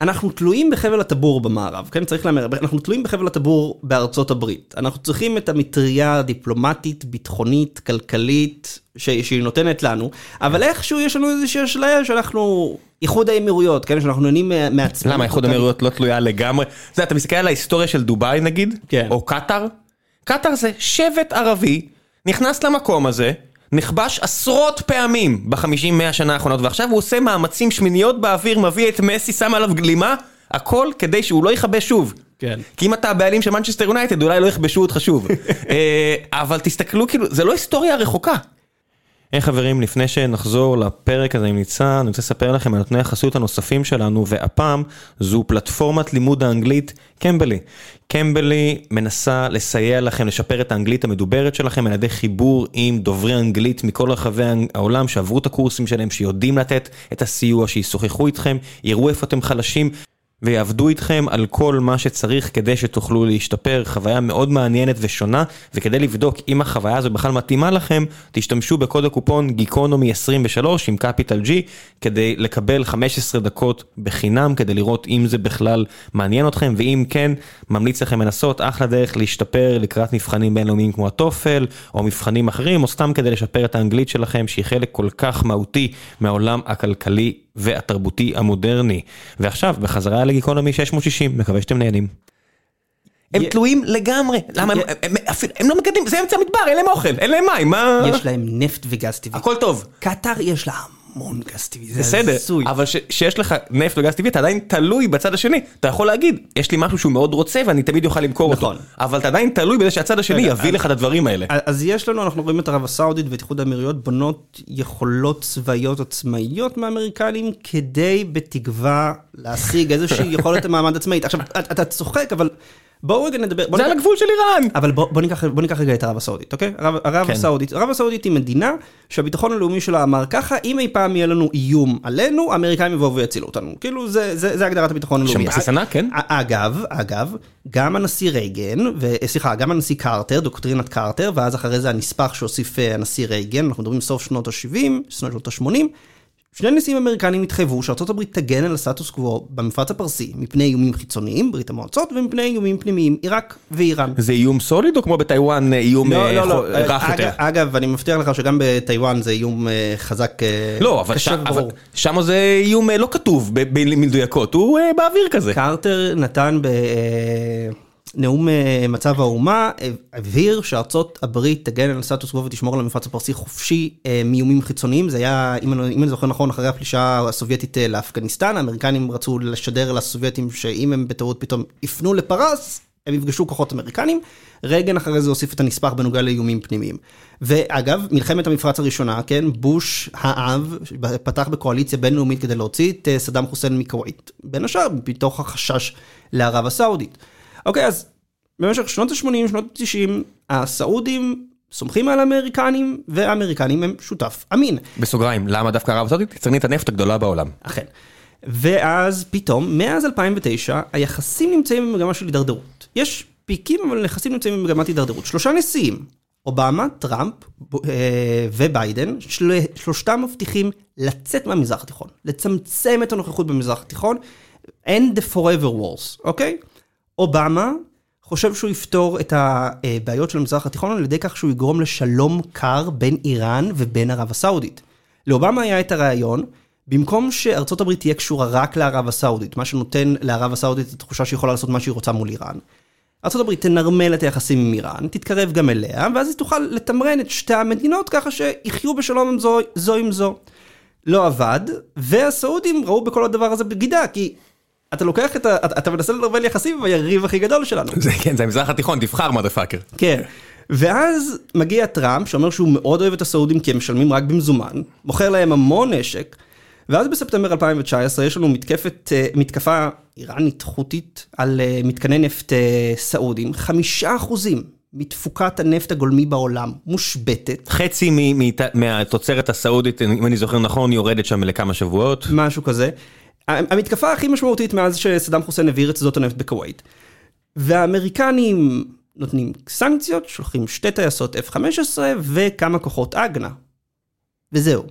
אנחנו תלויים בחבל הטבור במערב, כן? צריך להמר, אנחנו תלויים בחבל הטבור בארצות הברית. אנחנו צריכים את המטריה הדיפלומטית, ביטחונית, כלכלית, ש... שהיא נותנת לנו, אבל איכשהו יש לנו איזושהי אשליה שאנחנו... איחוד האמירויות, כן? שאנחנו נהנים מעצמנו. למה איחוד האמירויות לא תלויה לגמרי? אתה יודע, אתה מסתכל על ההיסטוריה של דובאי נגיד, כן. או קטאר? קטאר זה שבט ערבי, נכנס למקום הזה, נכבש עשרות פעמים בחמישים מאה שנה האחרונות ועכשיו הוא עושה מאמצים שמיניות באוויר, מביא את מסי, שם עליו גלימה, הכל כדי שהוא לא יכבש שוב. כן. כי אם אתה הבעלים של מנצ'סטר יונייטד אולי לא יכבשו אותך שוב. *laughs* אה, אבל תסתכלו כאילו, זה לא היסטוריה רחוקה. היי חברים, לפני שנחזור לפרק הזה עם ניצן, אני רוצה לספר לכם על נותני החסות הנוספים שלנו, והפעם זו פלטפורמת לימוד האנגלית קמבלי. קמבלי מנסה לסייע לכם לשפר את האנגלית המדוברת שלכם על ידי חיבור עם דוברי אנגלית מכל רחבי העולם שעברו את הקורסים שלהם, שיודעים לתת את הסיוע, שישוחחו איתכם, יראו איפה אתם חלשים. ויעבדו איתכם על כל מה שצריך כדי שתוכלו להשתפר, חוויה מאוד מעניינת ושונה, וכדי לבדוק אם החוויה הזו בכלל מתאימה לכם, תשתמשו בקוד הקופון גיקונומי 23 עם קפיטל G, כדי לקבל 15 דקות בחינם, כדי לראות אם זה בכלל מעניין אתכם, ואם כן, ממליץ לכם לנסות, אחלה דרך להשתפר לקראת מבחנים בינלאומיים כמו הטופל, או מבחנים אחרים, או סתם כדי לשפר את האנגלית שלכם, שהיא חלק כל כך מהותי מהעולם הכלכלי והתרבותי המודרני. ועכשיו, בחזרה לגיקונומי 660, מקווה שאתם נהנים. הם תלויים לגמרי, למה הם לא מגדלים, זה אמצע המדבר, אין להם אוכל, אין להם מים, מה... יש להם נפט וגז טבעי. הכל טוב. קטאר יש לה המון גז טבעי, זה בסדר, אבל כשיש לך נפט וגז טבעי אתה עדיין תלוי בצד השני, אתה יכול להגיד, יש לי משהו שהוא מאוד רוצה ואני תמיד אוכל למכור אותו, נכון. אבל אתה עדיין תלוי בזה שהצד השני יביא לך את הדברים האלה. אז יש לנו, אנחנו רואים את ערב הסעודית ואת איחוד האמירויות בונות יכולות צבאיות עצמאיות מהאמריקנים, כדי בתקווה להשיג איזושהי יכולת *laughs* מעמד עצמאית. עכשיו, אתה צוחק, אבל... בואו רגע נדבר. זה על הגבול של איראן. אבל בוא, בוא, ניקח, בוא ניקח רגע את ערב הסעודית, אוקיי? ערב, כן. הסעודית. ערב הסעודית היא מדינה שהביטחון הלאומי שלה אמר ככה, אם אי פעם יהיה לנו איום עלינו, האמריקאים יבואו ויצילו אותנו. כאילו, זה, זה, זה הגדרת הביטחון הלאומי. שם בסיס ענק, כן. אגב, אגב, גם הנשיא רייגן, סליחה, גם הנשיא קרטר, דוקטרינת קרטר, ואז אחרי זה הנספח שהוסיף אה, הנשיא רייגן, אנחנו מדברים סוף שנות ה-70, שנות ה-80. שני נשיאים אמריקנים התחייבו שארה"ב תגן על הסטטוס קוו במפרץ הפרסי מפני איומים חיצוניים, ברית המועצות, ומפני איומים פנימיים, עיראק ואיראן. זה איום סוליד או כמו בטיוואן איום לא, לא, לא. רך יותר? אגב, אני מבטיח לך שגם בטיוואן זה איום חזק, לא, אבל שם זה איום לא כתוב במדויקות, הוא באוויר כזה. קרטר נתן ב... נאום אה, מצב האומה אה, הבהיר שארצות הברית תגן על סטטוס קוו ותשמור על המפרץ הפרסי חופשי אה, מאיומים חיצוניים. זה היה, אם אני, אם אני זוכר נכון, אחרי הפלישה הסובייטית לאפגניסטן, האמריקנים רצו לשדר לסובייטים שאם הם בטעות פתאום יפנו לפרס, הם יפגשו כוחות אמריקנים. רייגן אחרי זה הוסיף את הנספח בנוגע לאיומים פנימיים. ואגב, מלחמת המפרץ הראשונה, כן, בוש האב פתח בקואליציה בינלאומית כדי להוציא את סדאם חוסיין מכווית, בין השאר מתוך החשש לערב הסעודית. אוקיי, אז במשך שנות ה-80, שנות ה-90, הסעודים סומכים על האמריקנים, והאמריקנים הם שותף אמין. בסוגריים, למה דווקא ערב הסעודית? יצרנית הנפט הגדולה בעולם. אכן. ואז פתאום, מאז 2009, היחסים נמצאים במגמה של הידרדרות. יש פיקים, אבל היחסים נמצאים במגמת הידרדרות. שלושה נשיאים, אובמה, טראמפ אה, וביידן, של... שלושתם מבטיחים לצאת מהמזרח התיכון, לצמצם את הנוכחות במזרח התיכון, end the forever wars, אוקיי? אובמה חושב שהוא יפתור את הבעיות של המזרח התיכון על ידי כך שהוא יגרום לשלום קר בין איראן ובין ערב הסעודית. לאובמה היה את הרעיון, במקום שארצות הברית תהיה קשורה רק לערב הסעודית, מה שנותן לערב הסעודית את התחושה שהיא יכולה לעשות מה שהיא רוצה מול איראן. ארה"ב תנרמל את היחסים עם איראן, תתקרב גם אליה, ואז היא תוכל לתמרן את שתי המדינות ככה שיחיו בשלום עם זו, זו עם זו. לא עבד, והסעודים ראו בכל הדבר הזה בגידה, כי אתה לוקח את ה... אתה מנסה לנרמל יחסים עם היריב הכי גדול שלנו. זה כן, זה המזרח התיכון, תבחר מדה פאקר. כן. ואז מגיע טראמפ, שאומר שהוא מאוד אוהב את הסעודים כי הם משלמים רק במזומן, מוכר להם המון נשק, ואז בספטמבר 2019 יש לנו מתקפת, אה, מתקפה איראנית חותית על אה, מתקני נפט אה, סעודים, חמישה אחוזים מתפוקת הנפט הגולמי בעולם מושבתת. חצי מהתוצרת הסעודית, אם אני זוכר נכון, יורדת שם לכמה שבועות. משהו כזה. המתקפה הכי משמעותית מאז שסדאם חוסיין העביר את שדות הנפט בכווית. והאמריקנים נותנים סנקציות, שולחים שתי טייסות F-15 וכמה כוחות אגנה. וזהו.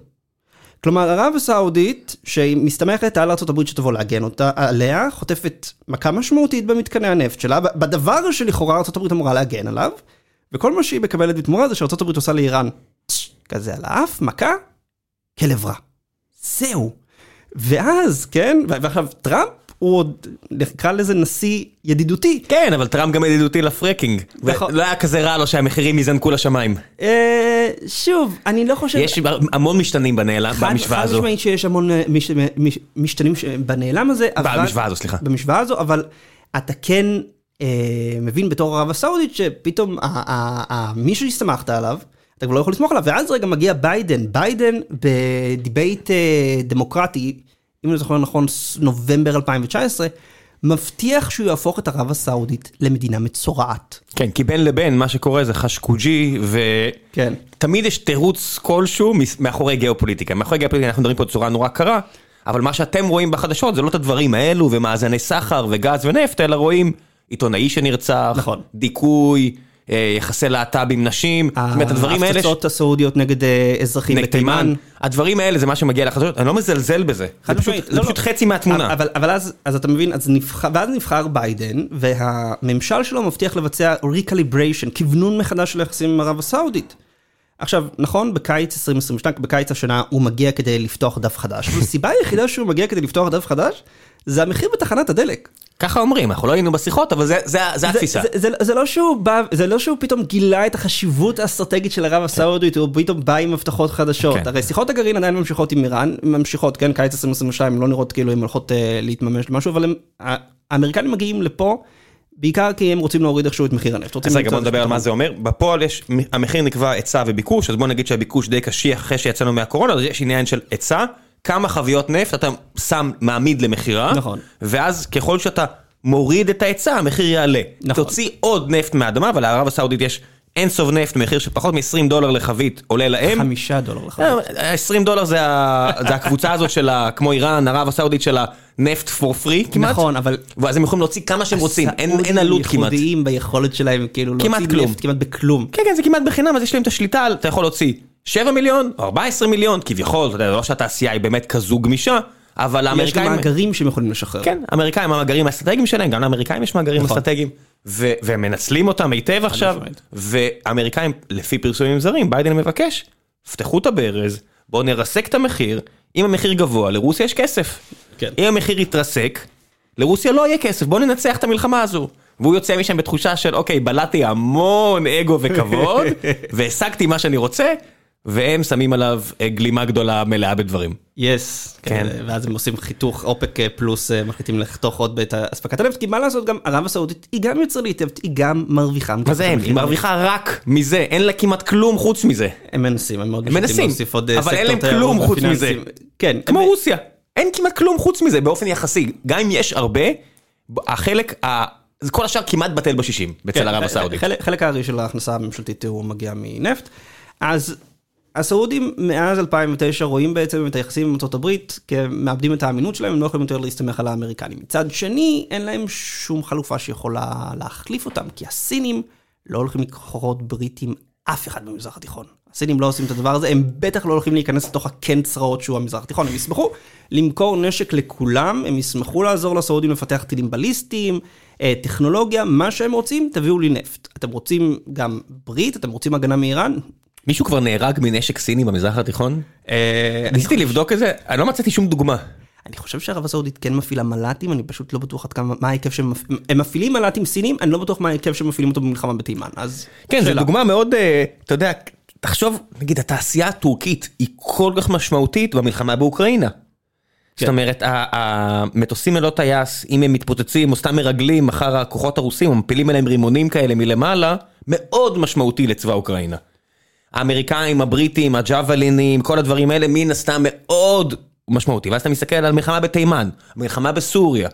כלומר, ערב הסעודית, שהיא מסתמכת על ארה"ב שתבוא להגן אותה, עליה, חוטפת מכה משמעותית במתקני הנפט שלה, בדבר שלכאורה ארה"ב אמורה להגן עליו, וכל מה שהיא מקבלת בתמורה זה שארה"ב עושה לאיראן כזה על האף, מכה, כלב רע. זהו. ואז, כן, ועכשיו טראמפ הוא עוד, נקרא לזה נשיא ידידותי. כן, אבל טראמפ גם ידידותי לפרקינג. נכון. לא היה כזה רע לו שהמחירים יזנקו לשמיים. אה, שוב, אני לא חושב... יש המון משתנים במשוואה הזו. חד משמעית שיש המון אה, משתנים בנעלם הזה. במשוואה הזו, סליחה. במשוואה הזו, אבל אתה כן אה, מבין בתור ערב הסעודית שפתאום מישהו שהסתמכת עליו, אתה כבר לא יכול לסמוך עליו, ואז רגע מגיע ביידן, ביידן ב debate דמוקרטי. אם אני זוכר נכון, נובמבר 2019, מבטיח שהוא יהפוך את ערב הסעודית למדינה מצורעת. כן, כי בין לבין מה שקורה זה חשקוג'י, ותמיד כן. יש תירוץ כלשהו מאחורי גיאופוליטיקה. מאחורי גיאופוליטיקה אנחנו מדברים פה בצורה נורא קרה, אבל מה שאתם רואים בחדשות זה לא את הדברים האלו ומאזני סחר וגז ונפט, אלא רואים עיתונאי שנרצח, נכון. דיכוי. אה, יחסי להט"ב עם נשים, זאת אומרת הדברים האלה... ההפצצות הסעודיות נגד אה, אזרחים בתימן. הדברים האלה זה מה שמגיע לחדשות, אני לא מזלזל בזה, זה פשוט לא, לא. חצי מהתמונה. אבל אז אתה מבין, ואז נבחר ביידן, והממשל שלו מבטיח לבצע recalibration, כוונון מחדש של היחסים עם ערב הסעודית. עכשיו, נכון, בקיץ 2022, בקיץ השנה, הוא מגיע כדי לפתוח דף חדש, הסיבה היחידה שהוא מגיע כדי לפתוח דף חדש, זה המחיר בתחנת הדלק. ככה אומרים, אנחנו לא היינו בשיחות, אבל זה, זה, זה התפיסה. זה, זה, זה, זה, לא שהוא בא, זה לא שהוא פתאום גילה את החשיבות האסטרטגית של ערב הסעודית, הוא פתאום בא עם הבטחות חדשות. כן. הרי שיחות הגרעין עדיין ממשיכות עם איראן, ממשיכות, כן, קיץ 2022, לא נראות כאילו הן הולכות אה, להתממש למשהו, אבל הם, האמריקנים מגיעים לפה. בעיקר כי הם רוצים להוריד איכשהו את מחיר הנפט. אז רגע בוא נדבר על מה זה אומר, בפועל יש, המחיר נקבע היצע וביקוש, אז בוא נגיד שהביקוש די קשיח אחרי שיצאנו מהקורונה, אז יש עניין של היצע, כמה חביות נפט אתה שם, מעמיד למכירה, נכון. ואז ככל שאתה מוריד את ההיצע, המחיר יעלה. נכון. תוציא עוד נפט מהאדמה, אבל לערב הסעודית יש אין סוף נפט, מחיר של פחות מ-20 דולר לחבית עולה להם. חמישה דולר לחבית. 20 דולר זה, ה... *laughs* זה הקבוצה הזאת של ה... כמו איראן, ערב הסעודית של הנפט for free כמעט. נכון, אבל... ואז הם יכולים להוציא כמה שהם רוצים, אין, אין עלות כמעט. ייחודיים ביכולת שלהם, כאילו להוציא כלום. נפט כמעט בכלום. כן, כן, זה כמעט בחינם, אז יש להם את השליטה, אתה יכול להוציא 7 מיליון, 14 מיליון, כביכול, אתה יודע, לא שהתעשייה היא באמת כזו גמישה. אבל האמריקאים... יש גם מאגרים שהם יכולים לשחרר. כן, האמריקאים, המאגרים האסטרטגיים שלהם, גם לאמריקאים יש מאגרים נכון. אסטרטגיים, והם מנצלים אותם היטב עכשיו, והאמריקאים, לפי פרסומים זרים, ביידן מבקש, פתחו את הברז, בואו נרסק את המחיר, אם המחיר גבוה, לרוסיה יש כסף. כן. אם המחיר יתרסק, לרוסיה לא יהיה כסף, בואו ננצח את המלחמה הזו. והוא יוצא משם בתחושה של אוקיי, בלעתי המון אגו וכבוד, *laughs* והשגתי מה שאני רוצה, והם שמים עליו אה, גלימה גדולה מלאה בדברים. יס, כן. כן, ואז הם עושים חיתוך אופק אה, פלוס, אה, מחליטים לחתוך עוד באת אספקת הנפט, כי מה לעשות, גם ערב הסעודית היא גם יצרנית, היא גם מרוויחה. מה זה הם? היא מרוויחה רק מזה, אין לה כמעט כלום חוץ מזה. הם מנסים, הם מאוד מנסים, להוסיף עוד, אה, אבל אין סקטור להם כלום חוץ. מזה. כן, כמו הם- רוסיה, אין כמעט כלום חוץ מזה באופן יחסי. גם אם יש הרבה, החלק, ה... זה כל השאר כמעט בטל בשישים, אצל כן, ערב הסעודית. חלק- חלק הארי של ההכנסה הממשלתית הוא מגיע מנפט. אז הסעודים מאז 2009 רואים בעצם את היחסים עם הברית כמאבדים את האמינות שלהם, הם לא יכולים יותר להסתמך על האמריקנים. מצד שני, אין להם שום חלופה שיכולה להחליף אותם, כי הסינים לא הולכים לכוחות ברית עם אף אחד במזרח התיכון. הסינים לא עושים את הדבר הזה, הם בטח לא הולכים להיכנס לתוך הקן צרעות שהוא המזרח התיכון, הם ישמחו למכור נשק לכולם, הם ישמחו לעזור לסעודים לפתח טילים בליסטיים, אה, טכנולוגיה, מה שהם רוצים, תביאו לי נפט. אתם רוצים גם ברית, אתם רוצים הגנה מאיראן? מישהו כבר נהרג מנשק סיני במזרח התיכון? אה, ניסיתי לבדוק את זה, אני לא מצאתי שום דוגמה. אני חושב שערב הסעודית כן מפעילה מל"טים, אני פשוט לא בטוח עד כמה, מה ההיקף שהם, מפ- הם מפעילים מל"טים סינים, אני לא בטוח מה ההיקף שהם מפעילים אותו במלחמה בתימן, אז... כן, זו. דוגמה מאוד, אה, אתה יודע, תחשוב, נגיד, התעשייה הטורקית היא כל כך משמעותית במלחמה באוקראינה. זאת אומרת, ה- המטוסים ללא טייס, אם הם מתפוצצים או סתם מרגלים אחר הכוחות הרוסים, או מפילים עליהם רימונים כאלה מלמעלה, מאוד משמעותי לצבא אוקראינה. האמריקאים, הבריטים, הג'אוולינים, כל הדברים האלה, מן הסתם מאוד משמעותי. ואז אתה מסתכל על מלחמה בתימן, מלחמה בסוריה.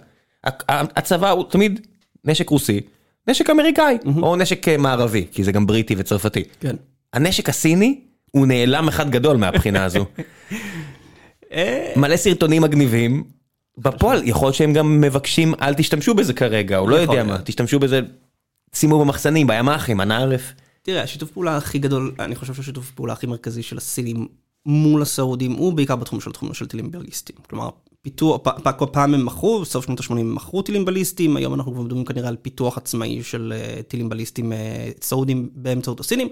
הצבא הוא תמיד נשק רוסי, נשק אמריקאי, או נשק אה, מערבי, כי זה גם בריטי וצרפתי. כן. הנשק הסיני הוא נעלם אחד גדול מהבחינה הזו. אה, מלא סרטונים מגניבים. בפועל יכול להיות שהם גם מבקשים אל תשתמשו בזה כרגע, או לא יודע מה. תשתמשו בזה, שימו במחסנים, בימ"חים, אנא ערף. תראה, השיתוף פעולה הכי גדול, אני חושב שהשיתוף פעולה הכי מרכזי של הסינים מול הסעודים הוא בעיקר בתחום של תחום של טילים בליסטיים. כלומר, פיתוח, פ- פעם הם מכרו, בסוף שנות ה-80 הם מכרו טילים בליסטיים, היום אנחנו כבר מדברים כנראה על פיתוח עצמאי של אה, טילים בליסטיים אה, סעודים באמצעות הסינים.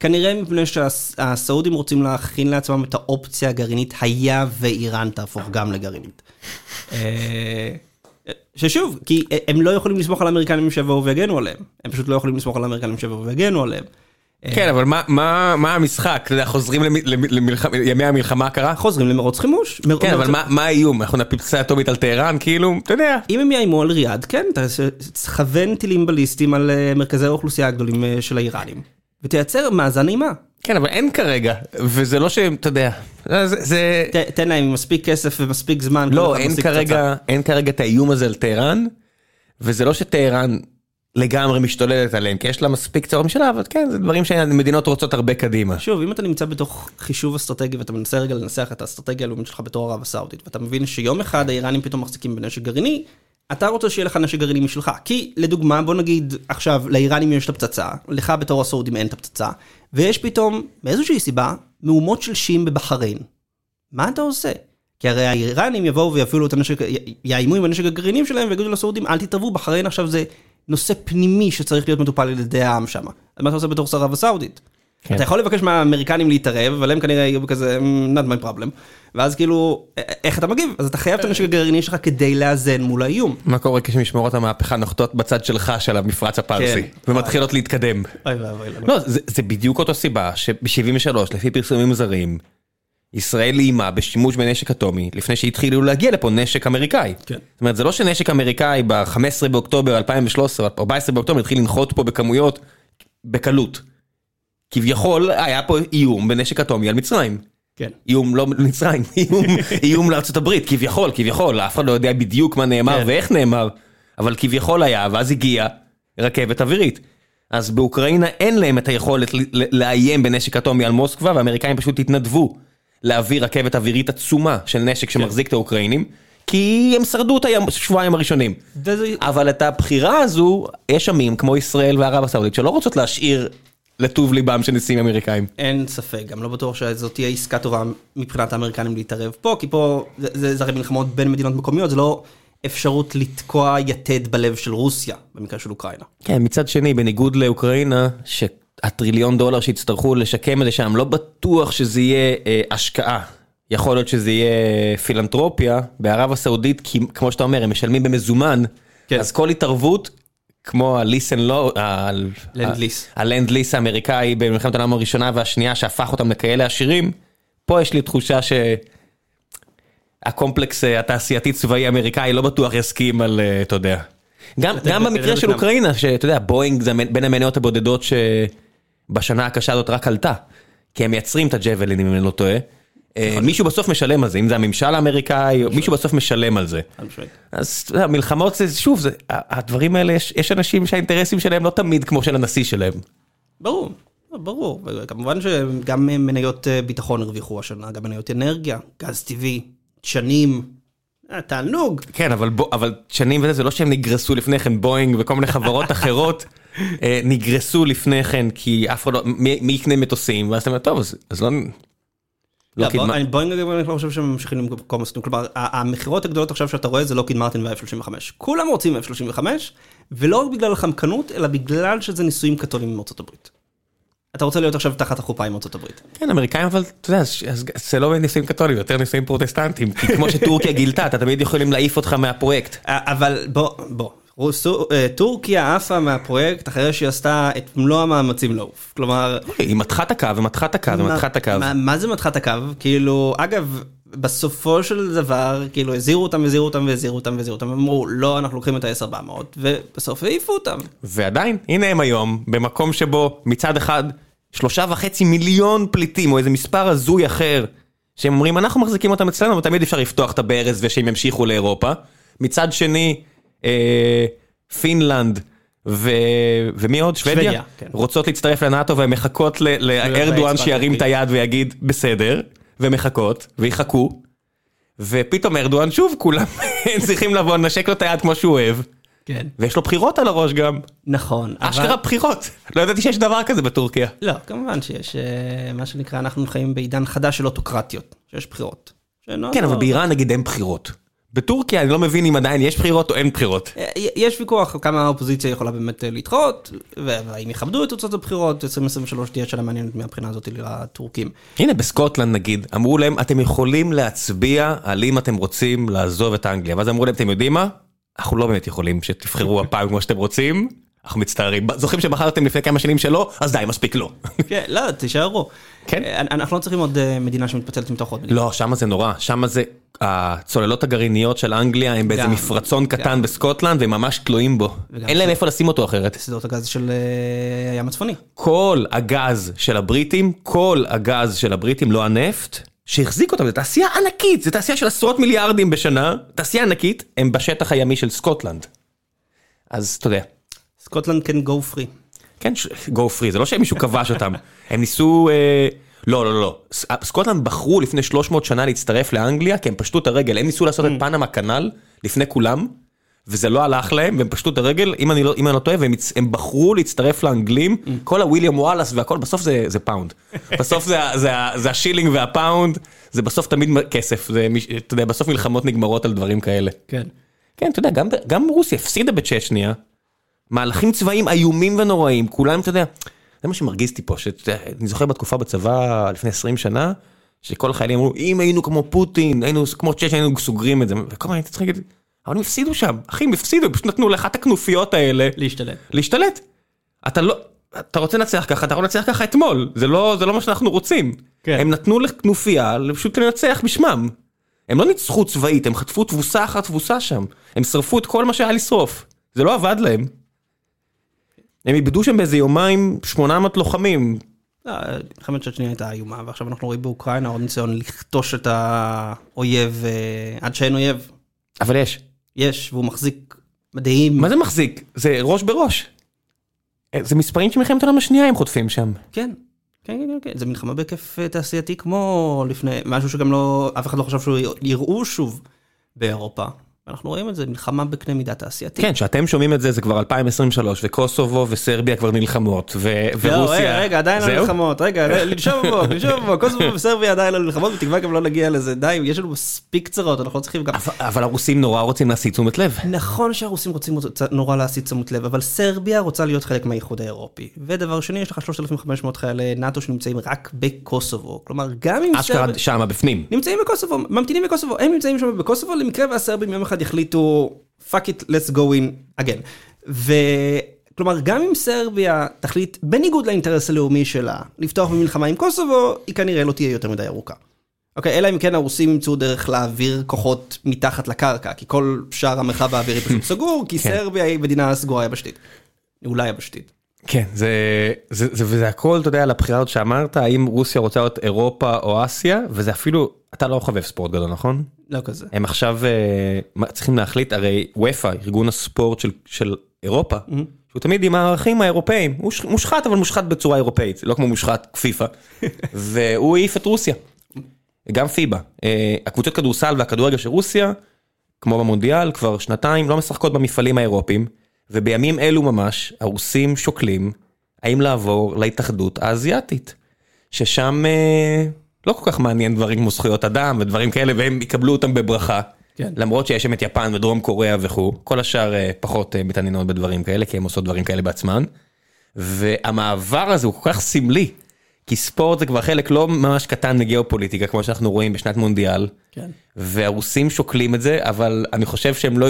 כנראה מפני שהסעודים רוצים להכין לעצמם את האופציה הגרעינית, היה ואיראן תהפוך גם לגרעינית. ששוב, כי הם לא יכולים לסמוך על האמריקנים שיבואו ויגנו עליהם. הם פשוט לא יכולים לסמוך על האמריקנים שיבואו ויגנו עליהם. כן, אבל מה- מה מה המשחק? אתה יודע, חוזרים לימי המלחמה הקרה? חוזרים למרוץ חימוש. מר- כן, אבל מה מה האיום? אנחנו נפיל פצצה אטומית על טהרן? כאילו, אתה יודע. אם הם יאיימו על ריאד, כן, תכוון טילים בליסטיים על אה, מרכזי האוכלוסייה הגדולים אה, של האיראנים. ותייצר מאזן אימה. כן, אבל אין כרגע, וזה לא שהם, אתה יודע, זה... זה- ת- תן להם מספיק כסף ומספיק זמן. לא, אין כרגע, אין כרגע את האיום הזה על טהרן, וזה לא שטהרן לגמרי משתוללת עליהם, כי יש לה מספיק צרות משלה, אבל כן, זה דברים שמדינות רוצות הרבה קדימה. שוב, אם אתה נמצא בתוך חישוב אסטרטגי ואתה מנסה רגע לנסח את האסטרטגיה הלאומית שלך בתור ערב הסעודית, ואתה מבין שיום אחד האיראנים פתאום מחזיקים בנשק גרעיני, אתה רוצה שיהיה לך נשק גרעיני משלך. כי לדוגמה, בוא נגיד עכשיו, לאיראנים יש את הפצצה, לך בתור הסעודים אין את הפצצה, ויש פתאום, מאיזושהי סיבה, מהומות של שיעים בבחריין. מה אתה עושה? כי הרי האיראנים יבואו ויפעילו את הנשק, יאיימו עם הנשק הגרעינים שלהם ויגידו לסעודים, אל תתערבו, בחריין עכשיו זה נושא פנימי שצריך להיות מטופל על ידי העם שם. אז מה אתה עושה בתור שר ערב הסעודית? כן. אתה יכול לבקש מהאמריקנים להתערב, אבל הם כנראה יהיו כזה, "Mm, not my problem. ואז כאילו, איך אתה מגיב? אז אתה חייב את הנשק הגרעיני שלך כדי לאזן מול האיום. מה קורה כשמשמרות המהפכה נוחתות בצד שלך של המפרץ הפרסי, כן. ומתחילות להתקדם? אוי ואבוי לנו. לא, זה, זה בדיוק אותו סיבה שב-73, לפי פרסומים זרים, ישראל איימה בשימוש בנשק אטומי, לפני שהתחילו להגיע לפה נשק אמריקאי. כן. זאת אומרת, זה לא שנשק אמריקאי ב-15 באוקטובר 2013, או 14 באוקטובר, התחיל לנחות פה בכמויות בקלות. כביכול היה פה איום בנשק אטומי על מצרים. כן. איום לא מצרים, *laughs* איום, איום לארצות הברית, כביכול, כביכול, אף אחד לא יודע בדיוק מה נאמר כן. ואיך נאמר, אבל כביכול היה, ואז הגיעה רכבת אווירית. אז באוקראינה אין להם את היכולת לאיים בנשק אטומי על מוסקבה, והאמריקאים פשוט התנדבו להביא רכבת אווירית עצומה של נשק שמחזיק את האוקראינים, כי הם שרדו את השבועיים הראשונים. וזה- אבל את הבחירה הזו, יש עמים כמו ישראל וערב הסעודית שלא רוצות להשאיר לטוב ליבם של נשיאים אמריקאים. אין ספק, גם לא בטוח שזאת תהיה עסקה טובה מבחינת האמריקנים להתערב פה, כי פה זה, זה, זה הרי מלחמות בין מדינות מקומיות, זה לא אפשרות לתקוע יתד בלב של רוסיה, במקרה של אוקראינה. כן, מצד שני, בניגוד לאוקראינה, שהטריליון דולר שיצטרכו לשקם את זה שם, לא בטוח שזה יהיה אה, השקעה. יכול להיות שזה יהיה פילנטרופיה, בערב הסעודית, כי כמו שאתה אומר, הם משלמים במזומן, כן. אז כל התערבות כמו ה-Lend lease לא, Lend lease. ה Lend lease האמריקאי במלחמת העולם הראשונה והשנייה שהפך אותם לכאלה עשירים, פה יש לי תחושה שהקומפלקס אה, התעשייתי צבאי האמריקאי לא בטוח יסכים על, אה, אתה יודע. גם, גם במקרה של אוקראינה, שאתה יודע, בואינג זה בין המניות הבודדות שבשנה הקשה הזאת רק עלתה. כי הם מייצרים את הג'אבלינים אם אני לא טועה. אה, מישהו בסוף משלם על זה, אם זה הממשל האמריקאי, מישהו בסוף משלם על זה. אז מלחמות זה, שוב, הדברים האלה, יש, אנשים שהאינטרסים שלהם לא תמיד כמו של הנשיא שלהם. ברור, ברור. כמובן שגם מניות אה, ביטחון הרוויחו השנה, גם מניות אנרגיה, גז טבעי, דשנים, אה, תענוג. כן, אבל, בוא, אבל שנים וזה, זה לא שהם נגרסו לפני כן, בואינג וכל מיני חברות *laughs* אחרות נגרסו לפני כן, כי אף אחד לא, מי יקנה מטוסים, ואז אתה אומר, טוב, אז, אז לא... לא, בוא- בואינג אגב, אני לא חושב שהם ממשיכים למכור מסטים, כלומר המכירות הגדולות עכשיו שאתה רואה זה לא קיד מרטין ו-F35, כולם רוצים F35 ולא רק בגלל החמקנות אלא בגלל שזה ניסויים קתולים עם ארצות הברית. אתה רוצה להיות עכשיו תחת החופה עם ארצות הברית. כן, אמריקאים, אבל אתה יודע, זה לא נישואים קתולים, יותר נישואים פרוטסטנטים, כי כמו שטורקיה גילתה, אתה תמיד יכולים להעיף אותך מהפרויקט. אבל בוא, בוא, רוסו- אה, טורקיה עפה מהפרויקט אחרי שהיא עשתה את מלוא המאמצים לעוף. כלומר, היא מתחה את הקו, ומתחה את הקו, ומתחה את הקו. מה- מה זה מתחה את הקו? כאילו, אגב, בסופו של דבר, כאילו, הזהירו אותם, הזהירו אותם, והזהירו אותם, והזהירו אותם, אמרו, לא, אנחנו לוקחים את ה-10-400, ובסוף העיפו אותם. ועדיין, הנה הם היום, במקום שבו מצד אחד, שלושה וחצי מיליון פליטים, או איזה מספר הזוי אחר, שהם אומרים, אנחנו מחזיקים אותם אצלנו, ותמיד אפשר לפתוח את הברז ושהם ימשיכו לאירופה. מצד שני, פינלנד, ו... ומי עוד? שוודיה? שוודיה, כן. רוצות להצטרף לנאטו והן מחכות ל- לארדואן באצבע שירים את. היד ויגיד, בסדר, ומחכות, ויחכו. ופתאום ארדואן שוב, כולם *laughs* צריכים לבוא, לנשק לו את היד כמו שהוא אוהב. כן. ויש לו בחירות על הראש גם. נכון. אבל- אשכרה בחירות. לא ידעתי שיש דבר כזה בטורקיה. לא, כמובן שיש אה, מה שנקרא, אנחנו חיים בעידן חדש של אוטוקרטיות, שיש בחירות. כן, אבל באיראן נגיד אין בחירות. בטורקיה אני לא מבין אם עדיין יש בחירות או אין בחירות. אה, יש ויכוח כמה האופוזיציה יכולה באמת אה, להתחרות, והאם יכבדו את תוצאות הבחירות, 2023 תהיה שנה מעניינת מהבחינה הזאת לטורקים. הנה בסקוטלנד נגיד, אמרו להם אתם יכולים להצביע על אם אתם רוצים לעזוב את אנגליה. ואז אמרו להם אתם יודעים מה? אנחנו לא באמת יכולים שתבחרו הפעם כמו שאתם רוצים. אנחנו מצטערים. זוכרים שבחרתם לפני כמה שנים שלא? אז די מספיק לא. כן, לא, תישארו. כן. אה, אנחנו לא צריכים עוד אה, מדינה שמתפצלת מתוך עוד מדינה. לא, שמה זה נורא, שמה זה, הצוללות הגרעיניות של אנגליה הם באיזה מפרצון. קטן בסקוטלנד והם ממש תלויים בו. אין להם איפה לשים אותו אחרת. שדות הגז של אה, הים הצפוני. כל הגז של הבריטים, כל הגז של הבריטים, לא הנפט, שהחזיק אותם, זו תעשייה ענקית, זו תעשייה של עשרות מיליארדים בשנה, תעשייה ענקית, הם בשטח הימי של סקוטלנד. אז אתה יודע, סקוטלנד can go free. כן, go free, זה לא שמישהו כבש אותם, *laughs* הם ניסו, אה, לא, לא, לא, ס- סקוטלנד בחרו לפני 300 שנה להצטרף לאנגליה, כי הם פשטו את הרגל, הם ניסו לעשות את Panama Canal לפני כולם, וזה לא הלך להם, והם פשטו את הרגל, אם אני לא, אם אני לא טועה, והם הם בחרו להצטרף לאנגלים, כל הוויליאם וואלאס והכל, בסוף זה, זה פאונד. *laughs* בסוף זה, זה, ה- זה השילינג והפאונד, זה בסוף תמיד כסף, זה, אתה יודע, בסוף מלחמות נגמרות על דברים כאלה. כן. כן, אתה יודע, גם, גם רוסיה הפסידה בצ'צ'ניה, מהלכים צבאיים איומים ונוראים, כולם, אתה יודע, זה מה שמרגיז אותי פה, שאתה יודע, אני זוכר בתקופה בצבא לפני 20 שנה, שכל החיילים אמרו, אם היינו כמו פוטין, היינו כמו צ'צ'ניה, היינו סוגרים את זה, וכל הזמן הייתי צריך להגיד, אבל הם הפסידו שם, אחי, הם הפסידו, פשוט נתנו לאחת הכנופיות האלה להשתלט. להשתלט. אתה לא, אתה רוצה לנצח ככה, אתה יכול לנצח ככה אתמול, זה לא, זה לא מה שאנחנו רוצים. כן. הם נתנו לכנופיה פשוט לנצח בשמם. הם לא ניצחו צבאית, הם חטפו תבוסה אחר תבוסה שם. הם שרפו את כל מה שהיה לשרוף. זה לא עבד להם. הם איבדו שם באיזה יומיים 800 לוחמים. מלחמת צ'צ'ניה הייתה איומה, ועכשיו אנחנו רואים באוקראינה עוד ניסיון לכתוש את האויב אה, עד שאין אויב. אבל יש. יש, והוא מחזיק מדהים. מה זה מחזיק? זה ראש בראש. אה, זה מספרים של מלחמת העולם השנייה הם חוטפים שם. כן. כן, כן, כן, זה מלחמה בהיקף אה, תעשייתי כמו לפני, משהו שגם לא, אף אחד לא חשב שהוא יראו שוב באירופה. אנחנו רואים את זה, מלחמה בקנה מידה תעשייתי. כן, שאתם שומעים את זה, זה כבר 2023, וקוסובו וסרביה כבר נלחמות, לא, ורוסיה... רגע, רגע, עדיין לא זהו? מלחמות, רגע, לנשום עמוק, *laughs* לנשום עמוק, קוסובו וסרביה עדיין לא מלחמות, בתקווה גם לא נגיע לזה, די, יש לנו מספיק צרות, אנחנו לא צריכים גם... אבל- הרוסים נורא רוצים להסיט תשומת לב. נכון שהרוסים רוצים נורא להסיט תשומת לב, אבל סרביה רוצה להיות חלק מהאיחוד האירופי. ודבר שני, יש לך 3,500 חיילי נאט"ו שנמצאים רק בקוסובו. כלומר, גם אם אשכרה. שמה בפנים. נמצאים בקוסובו, ממתינים בקוסובו, הם נמצאים שם בקוסובו, למקרה והסרבים יום אחד יחליטו, fuck it, let's go in again. וכלומר, גם אם סרביה תחליט, בניגוד לאינטרס הלאומי שלה, לפתוח במלחמה עם קוסובו, היא כנראה לא תהיה יותר מדי ארוכה. אוקיי, אלא אם כן הרוסים ימצאו דרך להעביר כוחות מתחת לקרקע, כי כל שאר המרחב האווירי פשוט *laughs* סגור, כי כן. סרביה היא מדינה סגורה יבשתית. אולי יבשתית. כן, זה, זה, זה, וזה הכל, אתה יודע, על הבחירה הזאת שאמרת, האם רוסיה רוצה להיות אירופה או אסיה, וזה אפילו, אתה לא חובב ספורט גדול, נכון? לא כזה. הם עכשיו מה- צריכים להחליט, הרי וופא, ארגון הספורט של, של אירופה, שהוא תמיד עם הערכים האירופאים, הוא מושחת אבל מושחת בצורה אירופאית, לא כמו מושחת כפיפה, *laughs* והוא העיף את רוסיה, גם פיבה. אה, הקבוצות כדורסל והכדורגל של רוסיה, כמו במונדיאל, כבר שנתיים לא משחקות במפעלים האירופיים, ובימים אלו ממש הרוסים שוקלים האם לעבור להתאחדות האזייתית, ששם אה, לא כל כך מעניין דברים כמו זכויות אדם ודברים כאלה, והם יקבלו אותם בברכה. כן. למרות שיש שם את יפן ודרום קוריאה וכו', כל השאר אה, פחות אה, מתעניינות בדברים כאלה, כי הם עושות דברים כאלה בעצמן. והמעבר הזה הוא כל כך סמלי, כי ספורט זה כבר חלק לא ממש קטן מגיאופוליטיקה, כמו שאנחנו רואים בשנת מונדיאל. כן. והרוסים שוקלים את זה, אבל אני חושב שהם לא...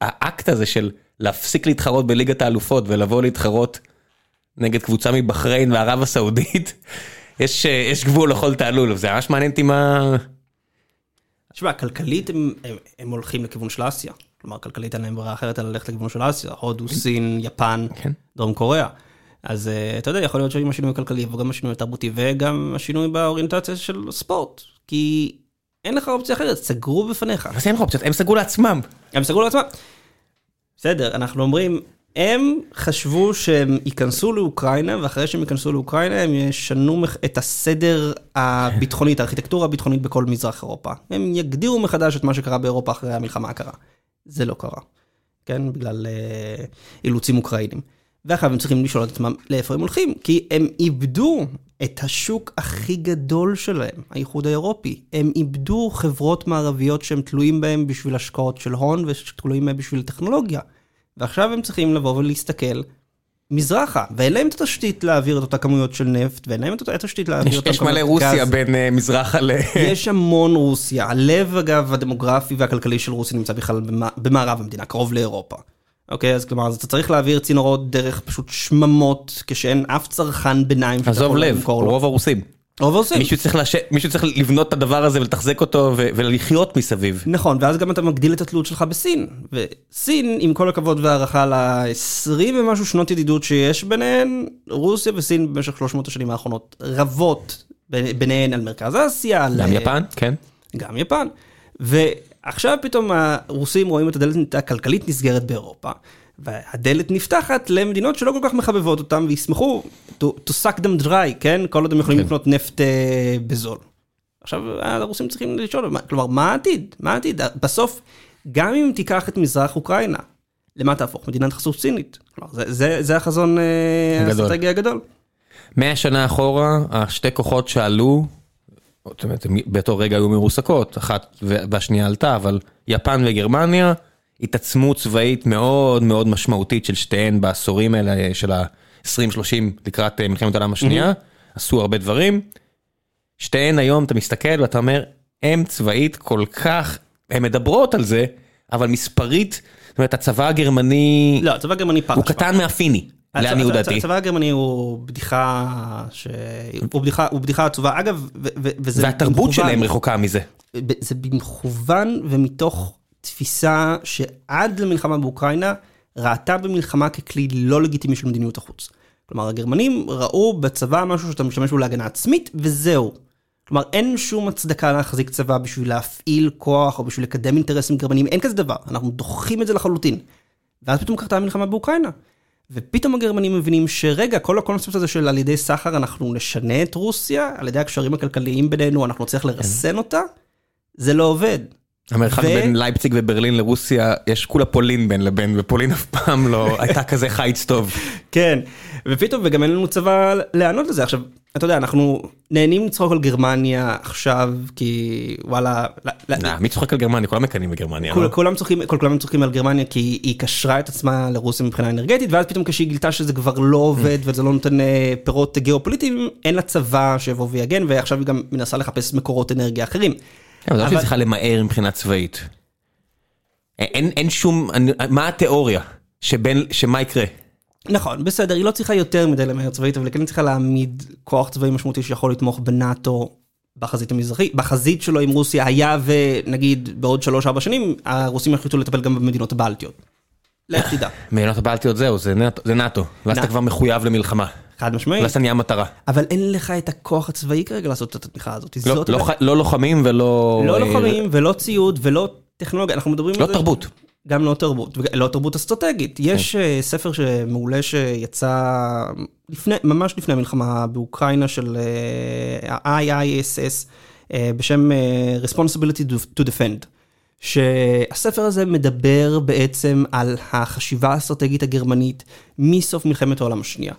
האקט הזה של להפסיק להתחרות בליגת האלופות ולבוא להתחרות נגד קבוצה מבחריין וערב הסעודית, *laughs* יש, אה, יש גבול לכל תעלול, זה ממש מעניין אותי מה... תשמע, כלכלית הם, הם, הם הולכים לכיוון של אסיה. כלומר, כלכלית אין להם ברירה אחרת אלא ללכת לכיוון של אסיה. הודו, סין, יפן, כן. דרום קוריאה. אז אה, אתה יודע, יכול להיות שעם השינוי הכלכלי יבוא גם השינוי התרבותי וגם השינוי באוריינטציה של ספורט. כי אין לך אופציה אחרת, סגרו בפניך. אבל זה אין לך אופציות, הם סגרו לעצמם. הם סגרו לעצמם. בסדר, אנחנו אומרים, הם חשבו שהם ייכנסו לאוקראינה, ואחרי שהם ייכנסו לאוקראינה, הם ישנו את הסדר הביטחוני, את הארכיטקטורה הביטחונית בכל מזרח אירופה. הם יגדירו מחדש את מה שקרה באירופה אחרי המלחמה הקרה. זה לא קרה, כן? בגלל אה, אילוצים אוקראינים. ועכשיו הם צריכים לשאול את עצמם לאיפה הם הולכים, כי הם איבדו את השוק הכי גדול שלהם, האיחוד האירופי. הם איבדו חברות מערביות שהם תלויים בהם בשביל השקעות של הון ושתלויים בהם בשביל טכנולוגיה. ועכשיו הם צריכים לבוא ולהסתכל מזרחה, ואין להם את התשתית להעביר את אותה כמויות של נפט, ואין להם את אותה תשתית להעביר יש, את אותה יש מלא כמויות רוסיה גז. בין אה, מזרחה ל... יש המון רוסיה. הלב, אגב, הדמוגרפי והכלכלי של רוסיה נמצא בכלל במ- במערב המדינה, קרוב לאירופה. אוקיי, אז כלומר, אז אתה צריך להעביר צינורות דרך פשוט שממות, כשאין אף צרכן ביניים שאתה עזוב יכול לב, למכור לו. רוב הרוסים. רוב הרוסים. מישהו צריך, לש... מישהו צריך לבנות את הדבר הזה ולתחזק אותו ו... ולחיות מסביב. נכון, ואז גם אתה מגדיל את התלות שלך בסין. וסין, עם כל הכבוד והערכה ל-20 ומשהו שנות ידידות שיש ביניהן, רוסיה וסין במשך 300 השנים האחרונות רבות ביניהן על מרכז אסיה, על... גם יפן, כן. גם יפן. ועכשיו פתאום הרוסים רואים את הדלת הכלכלית נסגרת באירופה, והדלת נפתחת למדינות שלא כל כך מחבבות אותם, וישמחו to, to suck them dry, כן? כל עוד הם יכולים כן. לקנות נפט אה, בזול. עכשיו הרוסים צריכים לשאול, כלומר, מה העתיד? מה העתיד? בסוף, גם אם תיקח את מזרח אוקראינה, למה תהפוך? מדינת חסות סינית. כלומר, זה, זה, זה החזון אה. האסטרטגי הגדול. מאה שנה אחורה, השתי כוחות שעלו, באותו רגע היו מרוסקות, אחת והשנייה עלתה, אבל יפן וגרמניה התעצמות צבאית מאוד מאוד משמעותית של שתיהן בעשורים האלה של ה-20-30 לקראת אה, מלחמת העולם השנייה, עשו הרבה דברים. שתיהן היום אתה מסתכל ואתה אומר, הם צבאית כל כך, הן מדברות על זה, אבל מספרית, זאת אומרת הצבא הגרמני לא, הצבא הגרמני פח. הוא קטן מהפיני, לעניות דעתי. הצבא הגרמני הוא בדיחה ש... הוא בדיחה, הוא בדיחה עצובה. אגב, ו- ו- וזה והתרבות שלהם רחוקה מזה. זה במכוון ומתוך תפיסה שעד למלחמה באוקראינה ראתה במלחמה ככלי לא לגיטימי של מדיניות החוץ. כלומר, הגרמנים ראו בצבא משהו שאתה משתמש בו להגנה עצמית, וזהו. כלומר, אין שום הצדקה להחזיק צבא בשביל להפעיל כוח או בשביל לקדם אינטרסים גרמניים, אין כזה דבר, אנחנו דוחים את זה לחלוטין. ואז פתאום קרתה המלחמה באוקראינה. ופתאום הגרמנים מבינים שרגע, כל הקונספט הזה של על ידי סחר אנחנו נשנה את רוסיה, על ידי הקשרים הכלכליים בינינו אנחנו נצליח לרסן אותה, זה לא עובד. המרחק ו- בין לייפציג וברלין לרוסיה, יש כולה פולין בין לבין, ופולין אף פעם לא *laughs* הייתה כזה חיץ טוב. כן, ופתאום, וגם אין לנו צבא לענות לזה. עכשיו, אתה יודע, אנחנו נהנים לצחוק על גרמניה עכשיו, כי וואלה, מי צוחק על גרמניה? כולם מקנאים בגרמניה. לא? כולם צוחקים, על גרמניה כי היא קשרה את עצמה לרוסיה מבחינה אנרגטית, ואז פתאום כשהיא גילתה שזה כבר לא עובד וזה לא נותן אה, פירות גיאופוליטיים, אין לה צבא שיבוא ויגן, ועכשיו היא גם מנסה לחפש מקורות אנרגיה אחרים. אבל זה לא שהיא צריכה למהר מבחינה צבאית. אין שום, מה התיאוריה? שמה יקרה? נכון, בסדר, היא לא צריכה יותר מדי למהר צבאית, אבל היא כן צריכה להעמיד כוח צבאי משמעותי שיכול לתמוך בנאטו בחזית המזרחית, בחזית שלו עם רוסיה, היה ונגיד בעוד 3-4 שנים, הרוסים יחליטו לטפל גם במדינות הבלטיות. לך תדע. *coughs* מדינות הבלטיות זהו, זה נאטו, זה נאטו. ואז אתה. כבר מחויב למלחמה. חד משמעית. ואז אתה נהיה מטרה. אבל אין לך את הכוח הצבאי כרגע לעשות את התמיכה הזאת. לא- לא לא לוחמים ולא... לא אה, לוחמים ולא ציוד ולא טכנולוגיה, אנחנו מדברים לא על זה... תרבות. גם לא תרבות, לא תרבות אסטרטגית. יש אה, ספר מעולה שיצא לפני, ממש לפני המלחמה באוקראינה של אה, ה-IISS, אה, בשם Responsibility to Defend. שהספר הזה מדבר בעצם על החשיבה האסטרטגית הגרמנית מסוף מלחמת העולם השנייה.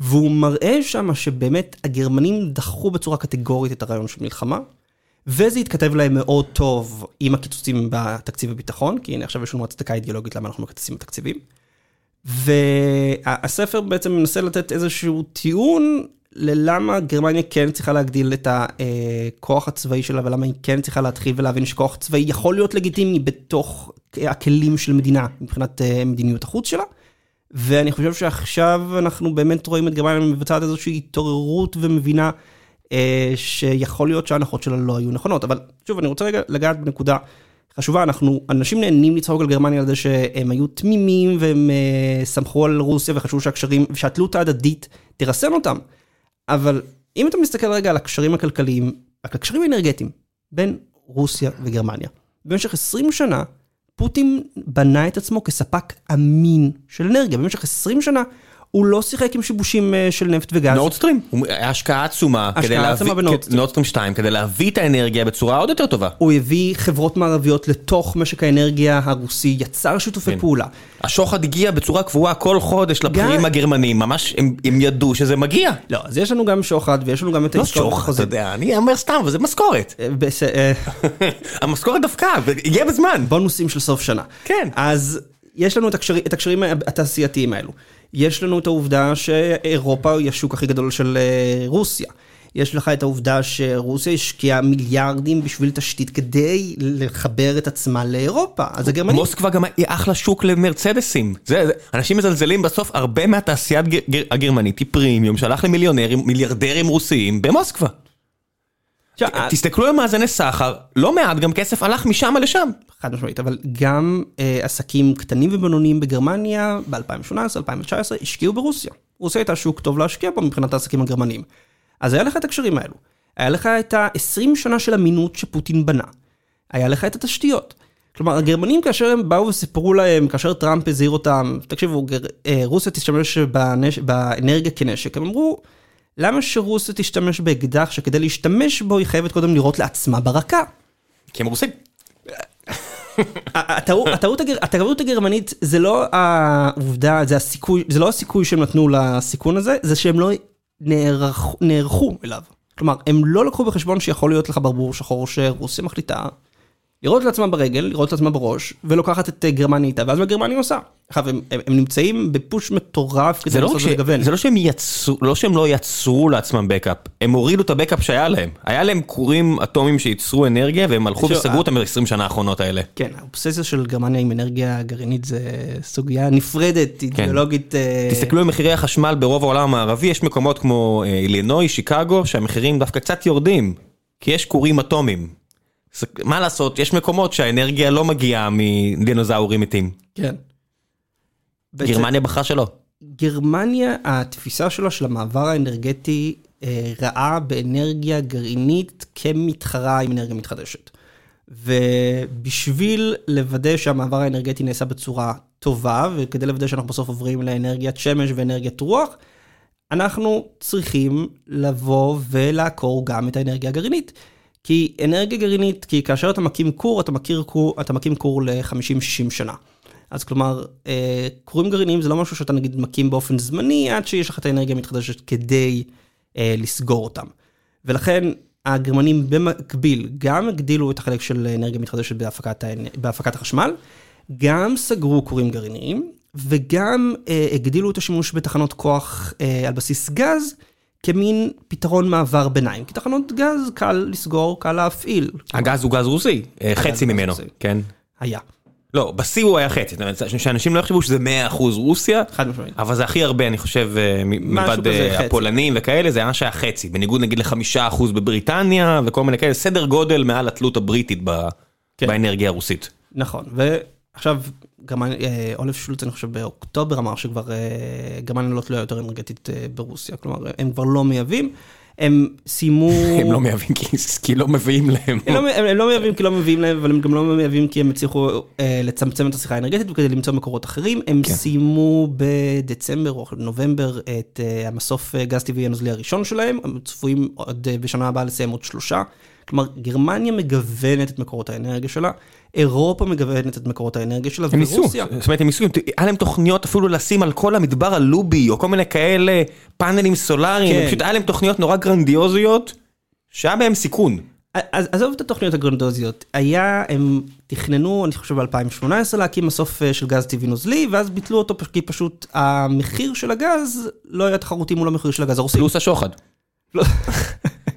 והוא מראה שם שבאמת הגרמנים דחו בצורה קטגורית את הרעיון של מלחמה, וזה התכתב להם מאוד טוב עם הקיצוצים בתקציב הביטחון, כי הנה עכשיו יש לנו הצדקה אידיאולוגית למה אנחנו מקצצים בתקציבים. והספר בעצם מנסה לתת איזשהו טיעון ללמה גרמניה כן צריכה להגדיל את הכוח הצבאי שלה, ולמה היא כן צריכה להתחיל ולהבין שכוח צבאי יכול להיות לגיטימי בתוך הכלים של מדינה, מבחינת אה, מדיניות החוץ שלה. ואני חושב שעכשיו אנחנו באמת רואים את גרמניה מבצעת איזושהי התעוררות ומבינה אה, שיכול להיות שההנחות שלה לא היו נכונות. אבל שוב, אני רוצה רגע לגעת בנקודה חשובה, אנחנו, אנשים נהנים לצחוק על גרמניה על זה שהם היו תמימים והם אה, סמכו על רוסיה וחשבו שהקשרים, שהתלות ההדדית תרסן אותם. אבל אם אתה מסתכל רגע על הקשרים הכלכליים, על הקשרים האנרגטיים בין רוסיה וגרמניה, במשך 20 שנה, פוטין בנה את עצמו כספק אמין של אנרגיה. במשך 20 שנה הוא לא שיחק עם שיבושים אה, של נפט וגז. נורדסטרים, היה השקעה עצומה, השקעה עצומה בנורדסטרים. נורדסטרים 2, כדי להביא את האנרגיה בצורה עוד יותר טובה. הוא הביא חברות מערביות לתוך משק האנרגיה הרוסי, יצר שיתופי כן. פעולה. השוחד הגיע בצורה קבועה כל חודש לבכירים גם- הגרמנים, ממש הם, ידעו שזה מגיע. לא, אז יש לנו גם שוחד ויש לנו גם את לא העסקאות שוחד, אתה. יודע, אני אומר סתם, אבל זה משכורת. אה, אה, *laughs* המשכורת דווקא, הגיע בזמן. בונוסים של סוף שנה. כן. אז יש לנו את הקשרים התעשייתיים האלו. יש לנו את העובדה שאירופה היא השוק הכי גדול של אה, רוסיה. יש לך את העובדה שרוסיה השקיעה מיליארדים בשביל תשתית כדי לחבר את עצמה לאירופה. אז הגרמנים... מוסקבה גם היא אחלה שוק למרצדסים. זה, זה, אנשים מזלזלים בסוף, הרבה מהתעשייה הגר- גר- הגרמנית היא פרימיום שהלך למיליונרים, מיליארדרים רוסיים במוסקבה. תסתכלו על מאזני סחר, לא מעט גם כסף הלך משם לשם. חד משמעית, אבל גם אה, עסקים קטנים ובינוניים בגרמניה ב-2018-2019 השקיעו ברוסיה. רוסיה הייתה שוק טוב להשקיע בו מבחינת העסקים הגרמניים. אז היה לך את הקשרים האלו. היה לך את ה-20 שנה של אמינות שפוטין בנה. היה לך את התשתיות. כלומר, הגרמנים כאשר הם באו וסיפרו להם, כאשר טראמפ הזהיר אותם, תקשיבו, גר... אה, רוסיה תשתמש בנש... באנרגיה כנשק, הם אמרו, למה שרוסיה תשתמש באקדח שכדי להשתמש בו היא חייבת קודם לירות לעצמה ברקה? כי הם רוסים. *laughs* הטעות, הגר, הגרמנית זה לא העובדה, זה הסיכוי, זה לא הסיכוי שהם נתנו לסיכון הזה, זה שהם לא נערכו, נערכו אליו. כלומר, הם לא לקחו בחשבון שיכול להיות לך ברבור שחור שרוסיה מחליטה לראות לעצמה ברגל, לראות לעצמה בראש, ולוקחת את אה, גרמניה איתה, ואז מה גרמניה עושה? עכשיו, הם, הם, הם נמצאים בפוש מטורף כדי זה לא, רק לנסות ש... ולגוון. זה לא שהם יצרו, לא שהם לא יצרו לעצמם בקאפ, הם הורידו את הבקאפ שהיה להם. היה להם כורים אטומיים שייצרו אנרגיה והם הלכו וסגרו אותם ב-20 שנה האחרונות האלה. כן, האובססיה של גרמניה עם אנרגיה גרעינית זה סוגיה נפרדת, אידיאולוגית. אה, תסתכלו על מחירי החשמל ברוב העולם המערבי, יש מקומות כמו אה, אילינוי, שיקגו, שהמחירים דווקא קצת יורדים, כי יש כורים אטומיים. מה לעשות, יש מקומות שהאנרגיה לא מגיעה מדינוזאורים מתים. כן. גרמניה בחרה שלא. גרמניה, התפיסה שלה של המעבר האנרגטי אה, ראה באנרגיה גרעינית כמתחרה עם אנרגיה מתחדשת. ובשביל לוודא שהמעבר האנרגטי נעשה בצורה טובה, וכדי לוודא שאנחנו בסוף עוברים לאנרגיית שמש ואנרגיית רוח, אנחנו צריכים לבוא ולעקור גם את האנרגיה הגרעינית. כי אנרגיה גרעינית, כי כאשר אתה מקים כור, אתה, מכיר כור, אתה מקים כור ל-50-60 שנה. אז כלומר, אה, כורים גרעיניים זה לא משהו שאתה נגיד מקים באופן זמני, עד שיש לך את האנרגיה המתחדשת כדי אה, לסגור אותם. ולכן הגרמנים במקביל גם הגדילו את החלק של אנרגיה מתחדשת בהפקת, בהפקת החשמל, גם סגרו כורים גרעיניים, וגם אה, הגדילו את השימוש בתחנות כוח אה, על בסיס גז, כמין פתרון מעבר ביניים. כי תחנות גז קל לסגור, קל להפעיל. הגז הוא גז רוסי, אה, חצי ממנו. כן. היה. לא, בשיא הוא היה חצי, זאת אומרת, שאנשים לא יחשבו שזה 100% רוסיה, חד משמעית. אבל זה הכי הרבה, אני חושב, אה, מלבד אה. הפולנים וכאלה, זה ממש היה חצי, בניגוד נגיד לחמישה אחוז בבריטניה וכל מיני כאלה, סדר גודל מעל התלות הבריטית כן. באנרגיה הרוסית. נכון, ועכשיו אה, אולף שולץ אני חושב באוקטובר אמר שכבר אה, גרמניה לא תלויה יותר אנרגטית אה, ברוסיה, כלומר הם כבר לא מייבאים, הם סיימו... *laughs* הם לא מייבאים כי- לא מביאים להם. הם לא, הם, לא מייבאים כי לא מביאים להם, אבל הם גם לא מייבאים כי הם הצליחו אה, לצמצם את הצריכה האנרגטית וכדי למצוא מקורות אחרים. הם כן. סיימו בדצמבר או נובמבר את אה, המסוף אה, גז טבעי הנוזלי הראשון שלהם, הם צפויים עוד אה, בשנה הבאה לסיים עוד שלושה. כלומר, גרמניה מגוונת את מקורות האנרגיה שלה, אירופה מגוונת את מקורות האנרגיה שלה, הם ניסו, ורוסיה. זאת אומרת הם ניסו, היה להם תוכניות אפילו לשים על כל המדבר הלובי או כל מיני כאלה פאנלים סולאריים, כן. פשוט היה להם תוכניות נורא גרנדיוזיות, שהיה בהם סיכון. אז עזוב את התוכניות הגרנדוזיות, היה, הם תכננו, אני חושב ב-2018 להקים מסוף אה, של גז טבעי נוזלי, ואז ביטלו אותו כי פשוט המחיר של הגז לא היה תחרותי מול המחיר של הגז הרוסי. פלוס השוחד. לא.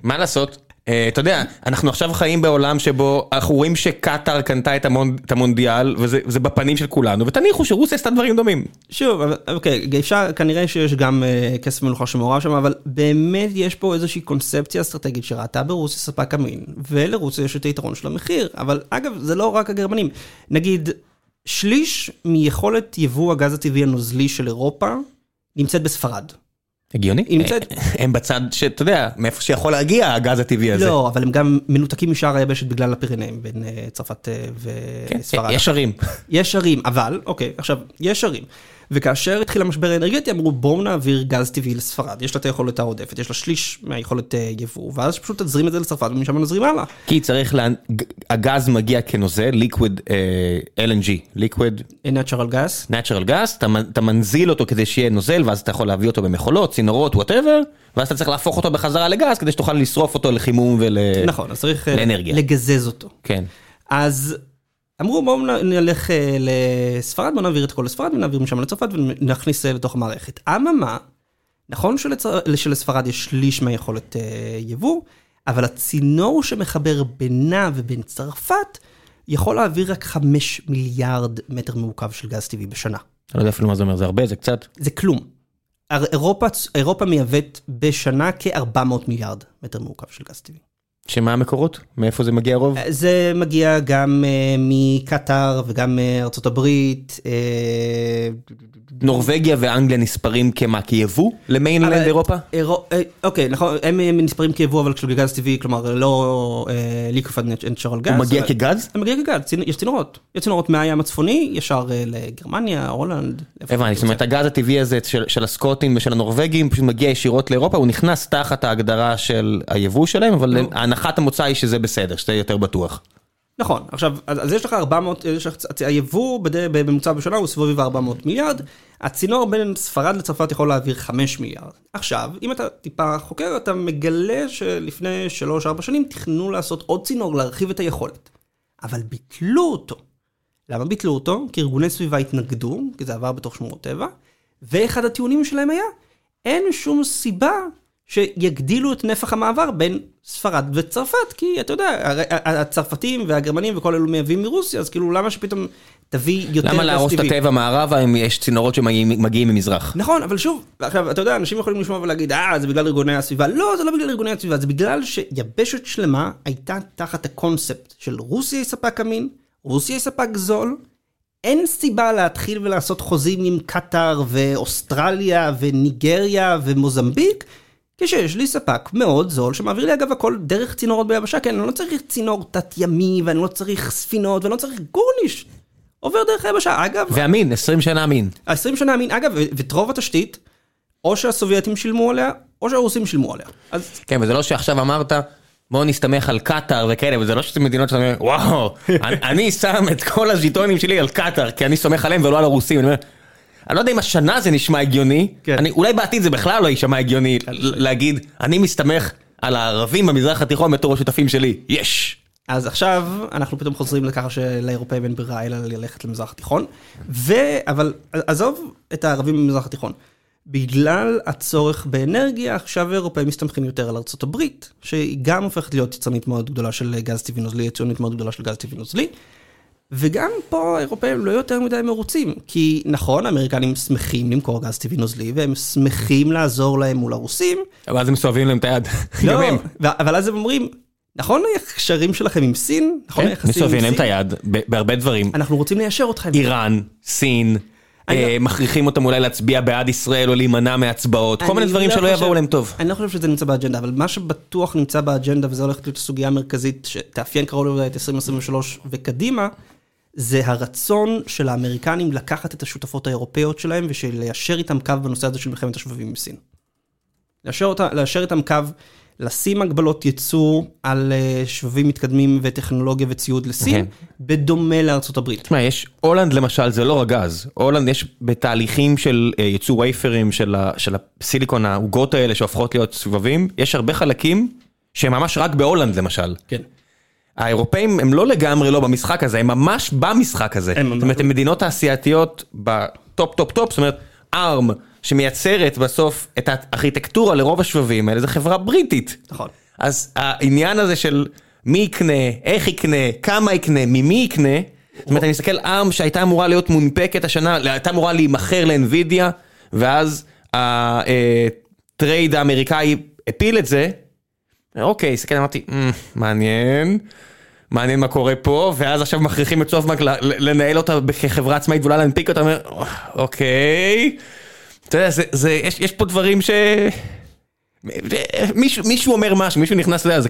מה לעשות? אה, אתה יודע, אנחנו עכשיו חיים בעולם שבו אנחנו רואים שקטאר קנתה את המונ- את המונדיאל, וזה זה בפנים של כולנו, ותניחו שרוסיה עשתה דברים דומים. שוב, אוקיי, אפשר, כנראה שיש גם אה, כסף מלוכה שמעורב שם, אבל באמת יש פה איזושהי קונספציה אסטרטגית שראתה ברוסיה ספק אמין, ולרוסיה יש את היתרון של המחיר. אבל אגב, זה לא רק הגרמנים. נגיד, שליש מיכולת יבוא הגז הטבעי הנוזלי של אירופה נמצאת בספרד. הגיוני? היא נמצאת- אה, הם בצד שאתה יודע, מאיפה שיכול להגיע הגז הטבעי הזה. לא, אבל הם גם מנותקים משאר היבשת בגלל הפירנאים בין אה, צרפת אה, כן, וספרד. יש ערים. יש ערים, אבל, אוקיי, עכשיו, יש ערים. וכאשר התחיל המשבר האנרגטי, אמרו בואו נעביר גז טבעי לספרד, יש לה את היכולת העודפת, יש לה שליש מהיכולת אה, יבוא, ואז פשוט תזרים את זה לצרפת ומשם נזרים הלאה. כי צריך, לה... הגז מגיע כנוזל, liquid אה, LNG, liquid natural gas. natural gas, אתה, אתה מנזיל אותו כדי שיהיה נוזל, ואז אתה יכול להביא אותו במכולות, צינורות, whatever, ואז אתה צריך להפוך אותו בחזרה לגז כדי שתוכל לשרוף אותו לחימום ול... נכון, אז צריך אה, לאנרגיה. לגזז אותו. כן. אז אמרו בואו נלך אה, לספרד, בואו נעביר את הכל לספרד ונעביר משם לצרפת ונכניס אה, לתוך המערכת. אממה, נכון שלצר... שלספרד יש שליש מהיכולת אה, יבוא, אבל הצינור שמחבר בינה ובין צרפת יכול להעביר רק 5 מיליארד מטר מעוקב של גז טבעי בשנה. אני לא יודע אפילו מה זה אומר, זה הרבה, זה קצת. זה כלום. אירופה, אירופה מייבאת בשנה כ-400 מיליארד מטר מעוקב של גז טבעי. שמה המקורות? מאיפה זה מגיע הרוב? זה מגיע גם uh, מקטאר וגם מארצות הברית. Uh, נורבגיה ואנגליה נספרים כמה? כיבוא למיינלנד אירופה? אירו, אה, אוקיי, נכון, הם אה, נספרים כיבוא אבל של גז טבעי, כלומר לא ליקופיד נצ'רל גז. הוא מגיע אבל- כגז? הוא מגיע כגז, יש צינורות. יש צינורות מהים הצפוני, ישר אה, לגרמניה, הולנד. הבנתי, זאת אומרת. הגז הטבעי הזה של, של הסקוטים ושל הנורבגים פשוט מגיע ישירות לאירופה, הוא נכנס תחת ההגדרה של היבוא שלהם, אבל. הנחת המוצא היא שזה בסדר, שזה יותר בטוח. נכון, עכשיו, אז אז יש לך 400, יש לך, היבוא בממוצע בשנה הוא סביב 400 מיליארד, הצינור בין ספרד לצרפת יכול להעביר 5 מיליארד. עכשיו, אם אתה טיפה חוקר, אתה מגלה שלפני 3-4 שנים תכננו לעשות עוד צינור, להרחיב את היכולת. אבל ביטלו אותו. למה ביטלו אותו? כי ארגוני סביבה התנגדו, כי זה עבר בתוך שמורות טבע, ואחד הטיעונים שלהם היה, אין שום סיבה שיגדילו את נפח המעבר בין ספרד וצרפת, כי אתה יודע, הצרפתים והגרמנים וכל אלו מייבאים מרוסיה, אז כאילו למה שפתאום תביא יותר למה גז להרוס את טבעי? הטבע מערבה אם יש צינורות שמגיעים מגיעים ממזרח? נכון, אבל שוב, עכשיו, אתה יודע, אנשים יכולים לשמוע ולהגיד, אה, זה בגלל ארגוני הסביבה. לא, זה לא בגלל ארגוני הסביבה, זה בגלל שיבשת שלמה הייתה תחת הקונספט של רוסיה היא ספק אמין, רוסיה היא ספק זול, אין סיבה להתחיל ולעשות חוזים עם קטאר ואוסטרליה וניגריה ומוזמביק, כשיש לי ספק מאוד זול שמעביר לי אגב הכל דרך צינורות ביבשה, כן, אני לא צריך צינור תת-ימי ואני לא צריך ספינות ואני לא צריך גורניש. עובר דרך היבשה. אגב, ואמין, 20 שנה אמין. ה-20 שנה אמין, אגב, ואת רוב התשתית, או שהסובייטים שילמו עליה, או שהרוסים שילמו עליה. אז כן, וזה לא שעכשיו אמרת, בואו נסתמך על קטאר וכאלה, וזה לא שזה מדינות שאתה אומר, וואו, *laughs* אני- אני שם את כל הז'יטונים שלי על קטאר, כי אני סומך עליהם ולא על הרוסים. אני אומר, אני לא יודע אם השנה זה נשמע הגיוני, כן. אני, אולי בעתיד זה בכלל לא יישמע הגיוני ל- להגיד, אני מסתמך על הערבים במזרח התיכון בתור השותפים שלי, יש. אז עכשיו אנחנו פתאום חוזרים לככה שלאירופאים אין ברירה אלא ללכת למזרח התיכון. ו... אבל עזוב את הערבים במזרח התיכון. בגלל הצורך באנרגיה, עכשיו האירופאים מסתמכים יותר על ארצות הברית, שהיא גם הופכת להיות יצרנית מאוד גדולה של גז טבעי נוזלי, יצרנית מאוד גדולה של גז טבעי נוזלי. וגם פה האירופאים לא יותר מדי מרוצים, כי נכון, האמריקנים שמחים למכור גז טבעי נוזלי, והם שמחים לעזור להם מול הרוסים. אבל אז הם סובבים להם את היד. לא, אבל אז הם אומרים, נכון הקשרים שלכם עם סין? נכון כן, היחסים עם מסובבים להם סין? את היד בהרבה דברים. אנחנו רוצים ליישר אתכם. איראן, סין, אני אה, מכריחים אותם אולי להצביע בעד ישראל או להימנע מהצבעות, כל מיני דברים לא שלא יבואו להם טוב. אני לא חושב שזה נמצא באג'נדה, אבל מה שבטוח נמצא באג'נדה, וזו הולכת להיות הסוגיה המרכזית שתאפיין קרוב לוודאי את 2023 וקדימה, זה הרצון של האמריקנים לקחת את השותפות האירופאיות שלהם ושליישר איתם קו בנושא הזה של מלחמת השבבים עם סין. ליישר, אותה, ליישר איתם קו, לשים הגבלות ייצוא על אה, שבבים מתקדמים וטכנולוגיה וציוד לסין, כן. בדומה לארצות הברית. תשמע, יש, הולנד למשל זה לא רק גז, הולנד יש בתהליכים של אה, ייצור וייפרים של ה- של הסיליקון, העוגות האלה שהופכות להיות סבבים, יש הרבה חלקים שהם ממש רק בהולנד למשל. כן. האירופאים הם לא לגמרי לא במשחק הזה, הם ממש במשחק הזה. הם זאת אומרת, הם מדינות תעשייתיות ב top top top, זאת אומרת, ארם שמייצרת בסוף את הארכיטקטורה לרוב השבבים האלה, זו חברה בריטית. נכון. אז העניין הזה של מי יקנה, איך יקנה, כמה יקנה, ממי יקנה, זאת אומרת, אני מסתכל ארם שהייתה אמורה להיות מונפקת השנה, הייתה אמורה להימכר לאנווידיה, ואז ה trade האמריקאי הפיל את זה, אוקיי, הסתכל, אמרתי, "מ, מעניין, מעניין מה קורה פה, ואז עכשיו מכריחים את סופטבנק לנהל אותה כחברה עצמאית ואולי להנפיק אותה, אומר, אוקיי, אתה יודע, זה, זה, יש, יש פה דברים ש... מישהו, מישהו אומר משהו, מישהו נכנס לזה.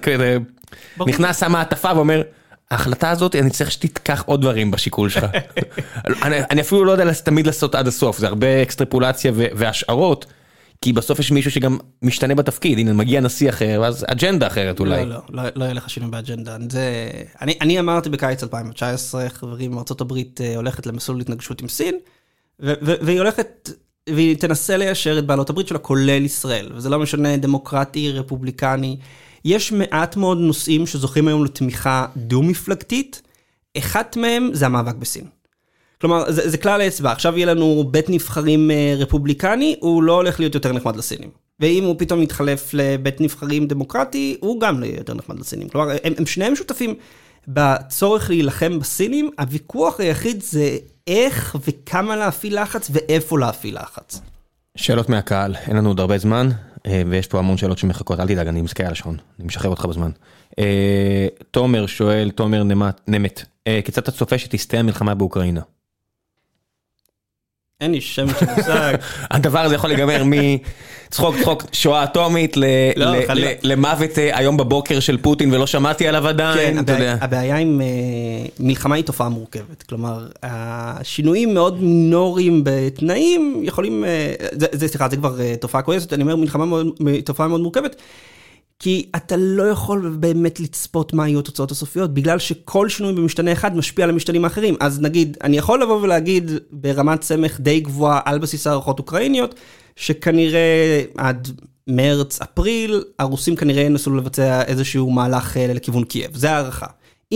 נכנס, שם מעטפה ואומר, ההחלטה הזאת, אני צריך שתיקח עוד דברים בשיקול שלך. *laughs* אני, אני אפילו לא יודע תמיד לעשות עד הסוף, זה הרבה אקסטרפולציה והשערות, כי בסוף יש מישהו שגם משתנה בתפקיד, הנה מגיע נשיא אחר, ואז אג'נדה אחרת אולי. לא, לא, לא, לא יהיה לך שינוי באג'נדה. זה... אני, אני אמרתי בקיץ 2019, חברים, ארה"ב אה, הולכת למסלול התנגשות עם סין, והיא הולכת, והיא תנסה ליישר את בעלות הברית שלה, כולל ישראל. וזה לא משנה דמוקרטי, רפובליקני. יש מעט מאוד נושאים שזוכים היום לתמיכה דו-מפלגתית, אחת מהם זה המאבק בסין. כלומר, זה, זה כלל האצבע, עכשיו יהיה לנו בית נבחרים אה, רפובליקני, הוא לא הולך להיות יותר נחמד לסינים. ואם הוא פתאום יתחלף לבית נבחרים דמוקרטי, הוא גם לא יהיה יותר נחמד לסינים. כלומר, הם, הם שניהם שותפים בצורך להילחם בסינים, הוויכוח היחיד זה איך וכמה להפעיל לחץ ואיפה להפעיל לחץ. שאלות מהקהל, אין לנו עוד הרבה זמן, אה, ויש פה המון שאלות שמחכות, אל תדאג, אני מסתכל על השעון, אני משחרר אותך בזמן. אה, תומר שואל, תומר נמת, נמת, כיצד אתה צופה שתסתיים המלחמה באוקראינה? אין לי שם של מושג. *laughs* הדבר הזה יכול להיגמר מצחוק צחוק שואה אטומית ל- לא, ל- חלילה. ל- למוות אה, היום בבוקר של פוטין ולא שמעתי עליו עדיין, כן, אתה יודע. הבעיה עם אה, מלחמה היא תופעה מורכבת. כלומר, השינויים מאוד מינוריים בתנאים יכולים, אה, זה, סליחה, זה כבר תופעה כועסת, אני אומר מלחמה תופעה מאוד מורכבת. כי אתה לא יכול באמת לצפות מה יהיו התוצאות הסופיות, בגלל שכל שינוי במשתנה אחד משפיע על המשתנים האחרים. אז נגיד, אני יכול לבוא ולהגיד ברמת סמך די גבוהה על בסיס הערכות אוקראיניות, שכנראה עד מרץ, אפריל, הרוסים כנראה ינסו לבצע איזשהו מהלך אה, לכיוון קייב. זה הערכה.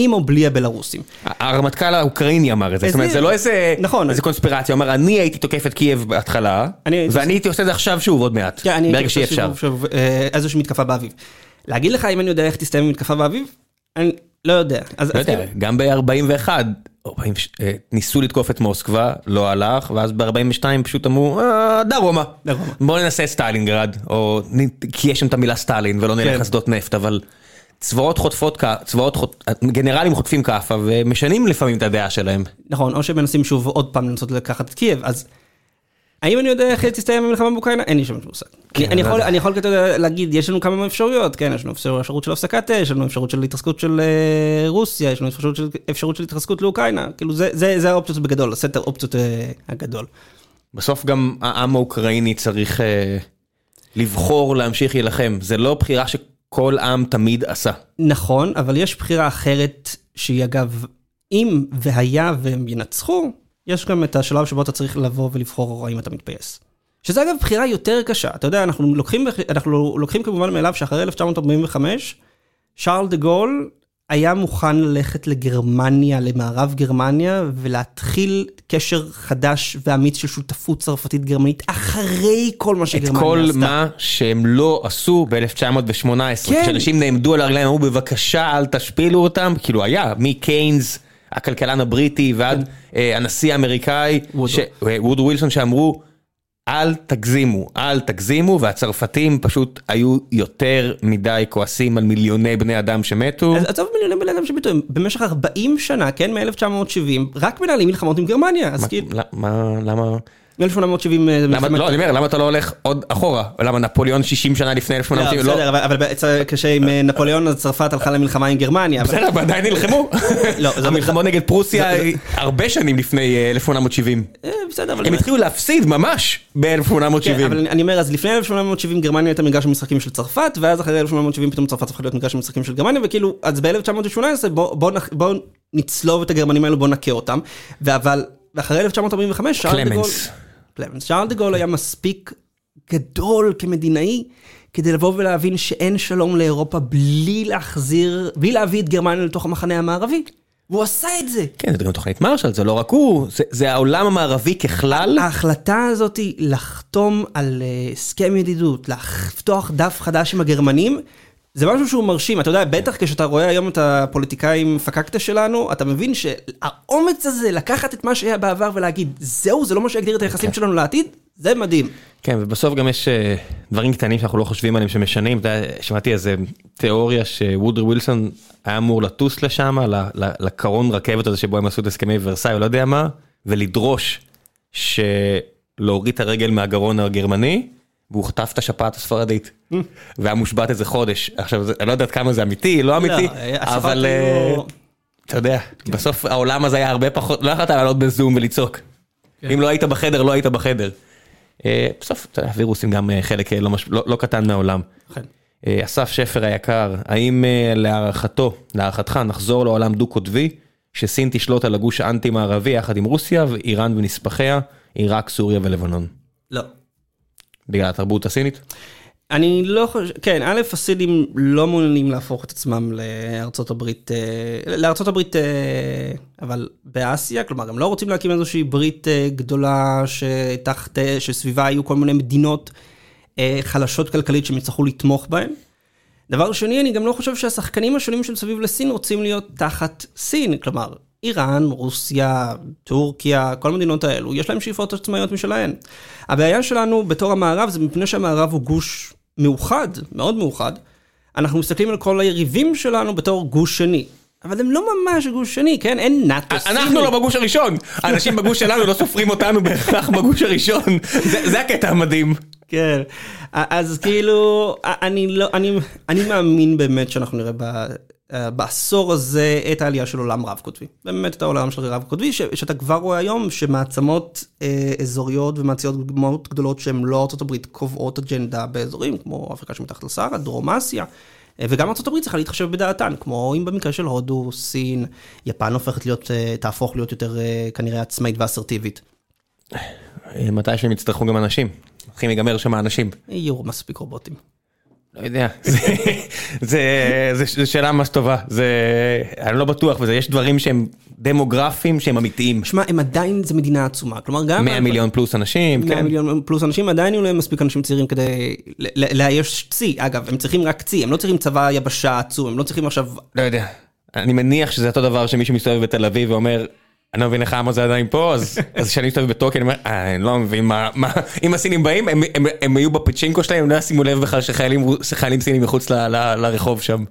עם או בלי הבלרוסים. הרמטכ"ל האוקראיני אמר את זה, זאת אומרת זה לא איזה נכון. איזה קונספירציה, הוא אמר אני הייתי תוקף את קייב בהתחלה, ואני הייתי עושה את זה עכשיו שוב עוד מעט, כן, ברגע שאי אפשר. אה, איזושהי מתקפה באביב. להגיד לך אם אני יודע איך תסתיים המתקפה באביב? אני לא יודע. אז, לא אז יודע, גם ב-41 ניסו לתקוף את מוסקבה, לא הלך, ואז ב-42 פשוט אמרו, "אה, דרומה. דרומה. בוא ננסה את סטלינגרד, או כי יש שם את המילה סטלין ולא נלך כן. לשדות נפט, אבל צבאות חוטפים, צבאות, חוט- גנרלים חוטפים כאפה ומשנים לפעמים את הדעה שלהם. נכון, או שמנסים שוב עוד פעם לנסות לקחת את קייב, אז האם אני יודע איך תסתיים המלחמה באוקראינה? אין לי שם מושג. אני- אני לא יכול-. אני יכול להגיד, יש לנו כמה אפשרויות, כן, יש לנו אפשרות של הפסקת אש, יש לנו אפשרות של התרסקות של אה, רוסיה, יש לנו אפשרות של- אפשרות של התרסקות לאוקראינה, כאילו זה- זה זה האופציות בגדול, הסט האופציות אה, הגדול. בסוף גם העם האוקראיני צריך אה, לבחור להמשיך להילחם, זה לא בחירה שכל עם תמיד עשה. נכון, אבל יש בחירה אחרת, שהיא אגב, אם והיה והם ינצחו, יש גם את השלב שבו אתה צריך לבוא ולבחור האם אתה מתפייס. שזה אגב בחירה יותר קשה, אתה יודע, אנחנו לוקחים, אנחנו לוקחים כמובן מאליו שאחרי 1945, שרל דה גול היה מוכן ללכת לגרמניה, למערב גרמניה, ולהתחיל קשר חדש ואמיץ של שותפות צרפתית גרמנית, אחרי כל מה את שגרמניה כל עשתה. מה שהם לא עשו ב-1918, כן. כשאנשים נעמדו על הרגליים, אמרו בבקשה אל תשפילו אותם, כאילו היה, מקיינס הכלכלן הבריטי ועד אה, הנשיא האמריקאי, וודו. ש- אה, ווילסון שאמרו, אל תגזימו, אל תגזימו, והצרפתים פשוט היו יותר מדי כועסים על מיליוני בני אדם שמתו. אז עזוב מיליוני בני אדם שביטוי, במשך 40 שנה, כן, מ-1970, רק מנהלים מלחמות עם גרמניה, אז כאילו, מה, למה, מ-1870... למה, לא, אני אומר, למה אתה לא הולך עוד אחורה? למה נפוליאון 60 שנה לפני 1870? לא, בסדר, אבל- אבל כשעם אה, נפוליאון אז צרפת הלכה למלחמה עם גרמניה. בסדר, אבל עדיין נלחמו. *laughs* לא, המלחמות נגד פרוסיה הרבה שנים לפני אה, 1870. אה, בסדר, אבל... הם התחילו להפסיד ממש כן, אבל ב-1870. אני- אומר, אז לפני 1870 גרמניה הייתה מגרש המשחקים של צרפת, ואז אחרי 1870 פתאום צרפת הפכה להיות מגרש המשחקים של גרמניה, וכאילו, אז ב-1918 בוא- בוא נח- בוא נצלוב את הגרמנים האלו, בוא נכה אותם, אבל, ואחרי 1945, שארל דה גול, קלמנס. שארל דה גול היה מספיק גדול כמדינאי, כדי לבוא ולהבין שאין שלום לאירופה בלי להחזיר, בלי להביא את גרמניה לתוך המחנה המערבי. והוא עשה את זה. כן, זה גם תוכנית מרשל, זה לא רק הוא, זה- זה העולם המערבי ככלל. ההחלטה הזאת היא לחתום על אה, הסכם ידידות, לפתוח דף חדש עם הגרמנים, זה משהו שהוא מרשים, אתה יודע, בטח כשאתה רואה היום את הפוליטיקאים פקקטה שלנו, אתה מבין שהאומץ הזה לקחת את מה שהיה בעבר ולהגיד, זהו, זה לא מה שיגדיר את היחסים שלנו לעתיד, זה מדהים. כן, ובסוף גם יש אה, דברים קטנים שאנחנו לא חושבים עליהם שמשנים. אתה יודע, שמעתי איזה תיאוריה שוודרי ווילסון היה אמור לטוס לשם, לקרון רכבת הזה שבו הם עשו את הסכמי ורסאי, או לא יודע מה, ולדרוש שלהוריד את הרגל מהגרון הגרמני, והוא חטף את השפעת הספרדית. והיה מושבת איזה חודש. עכשיו, אני לא יודעת כמה זה אמיתי, לא אמיתי, השפעת אבל... היו- אה, אתה יודע, בסוף העולם הזה היה הרבה פחות, לא יכולת לעלות בזום ולצעוק. אם לא היית בחדר, לא היית בחדר. אה, בסוף, אתה יודע, וירוסים גם אה, חלק אה, לא לא לא קטן מהעולם. כן. אה, אסף שפר היקר, האם אה, להערכתו, להערכתך, נחזור לעולם דו-קוטבי, שסין תשלוט על הגוש האנטי-מערבי יחד עם רוסיה ואיראן ונספחיה, עיראק, סוריה ולבנון? לא. בגלל התרבות הסינית? אני לא חושב, כן, א', הסינים לא מעוניינים להפוך את עצמם לארצות הברית, אה, לארצות הברית, אה, אבל באסיה, כלומר, הם לא רוצים להקים איזושהי ברית אה, גדולה שתחת, שסביבה יהיו כל מיני מדינות חלשות כלכלית שהם יצטרכו לתמוך בהן. דבר שני, אני גם לא חושב שהשחקנים השונים שמסביב לסין רוצים להיות תחת סין, כלומר, איראן, רוסיה, טורקיה, כל המדינות האלו, יש להם שאיפות עצמאיות משלהן. הבעיה שלנו בתור המערב זה מפני שהמערב הוא גוש מאוחד, מאוד מאוחד. אנחנו מסתכלים על כל היריבים שלנו בתור גוש שני. אבל הם לא ממש גוש שני, כן? אין נאטו סיני. אנחנו לא בגוש הראשון, האנשים בגוש שלנו לא סופרים אותנו בהכרח בגוש הראשון, זה זה הקטע המדהים. כן, אז כאילו, אני לא, אני, אני מאמין באמת שאנחנו נראה בעשור הזה את העלייה של עולם רב קוטבי. באמת את העולם של רב קוטבי, ש, שאתה כבר רואה היום שמעצמות אה, אזוריות ומעציות מאוד גדולות שהן לא ארה"ב קובעות אג'נדה באזורים כמו אפריקה שמתחת לסהרה, דרום אסיה. אה, וגם ארה"ב צריכה להתחשב בדעתן, כמו אם במקרה של הודו, סין, יפן הופכת להיות, אה, תהפוך להיות יותר אה, כנראה עצמאית ואסרטיבית. אה, מתי שהם יצטרכו גם אנשים, הולכים להיגמר שם האנשים. יהיו מספיק רובוטים. לא יודע, זה- זה שאלה ממש טובה, זה, אני לא בטוח בזה, יש דברים שהם דמוגרפיים שהם אמיתיים. שמע, הם עדיין, זה מדינה עצומה, כלומר גם... 100 מיליון פלוס אנשים, 100 כן. מיליון פלוס אנשים, עדיין יהיו להם מספיק אנשים צעירים כדי לאייש צי. אגב, הם צריכים רק צי, הם לא צריכים צבא יבשה עצום, הם לא צריכים עכשיו... לא יודע. אני מניח שזה אותו דבר שמישהו מסתובב בתל אביב ואומר, אני לא מבין איך העם הזה עדיין פה, אז כשאני מסתובב בטוקי אני אומר, "אה, אני לא מבין מה, מה, אם הסינים באים, הם- הם- הם היו בפצ'ינקו שלהם, הם לא ישימו לב בכלל שחיילים שחיילים סינים מחוץ ל- ל- לרחוב שם.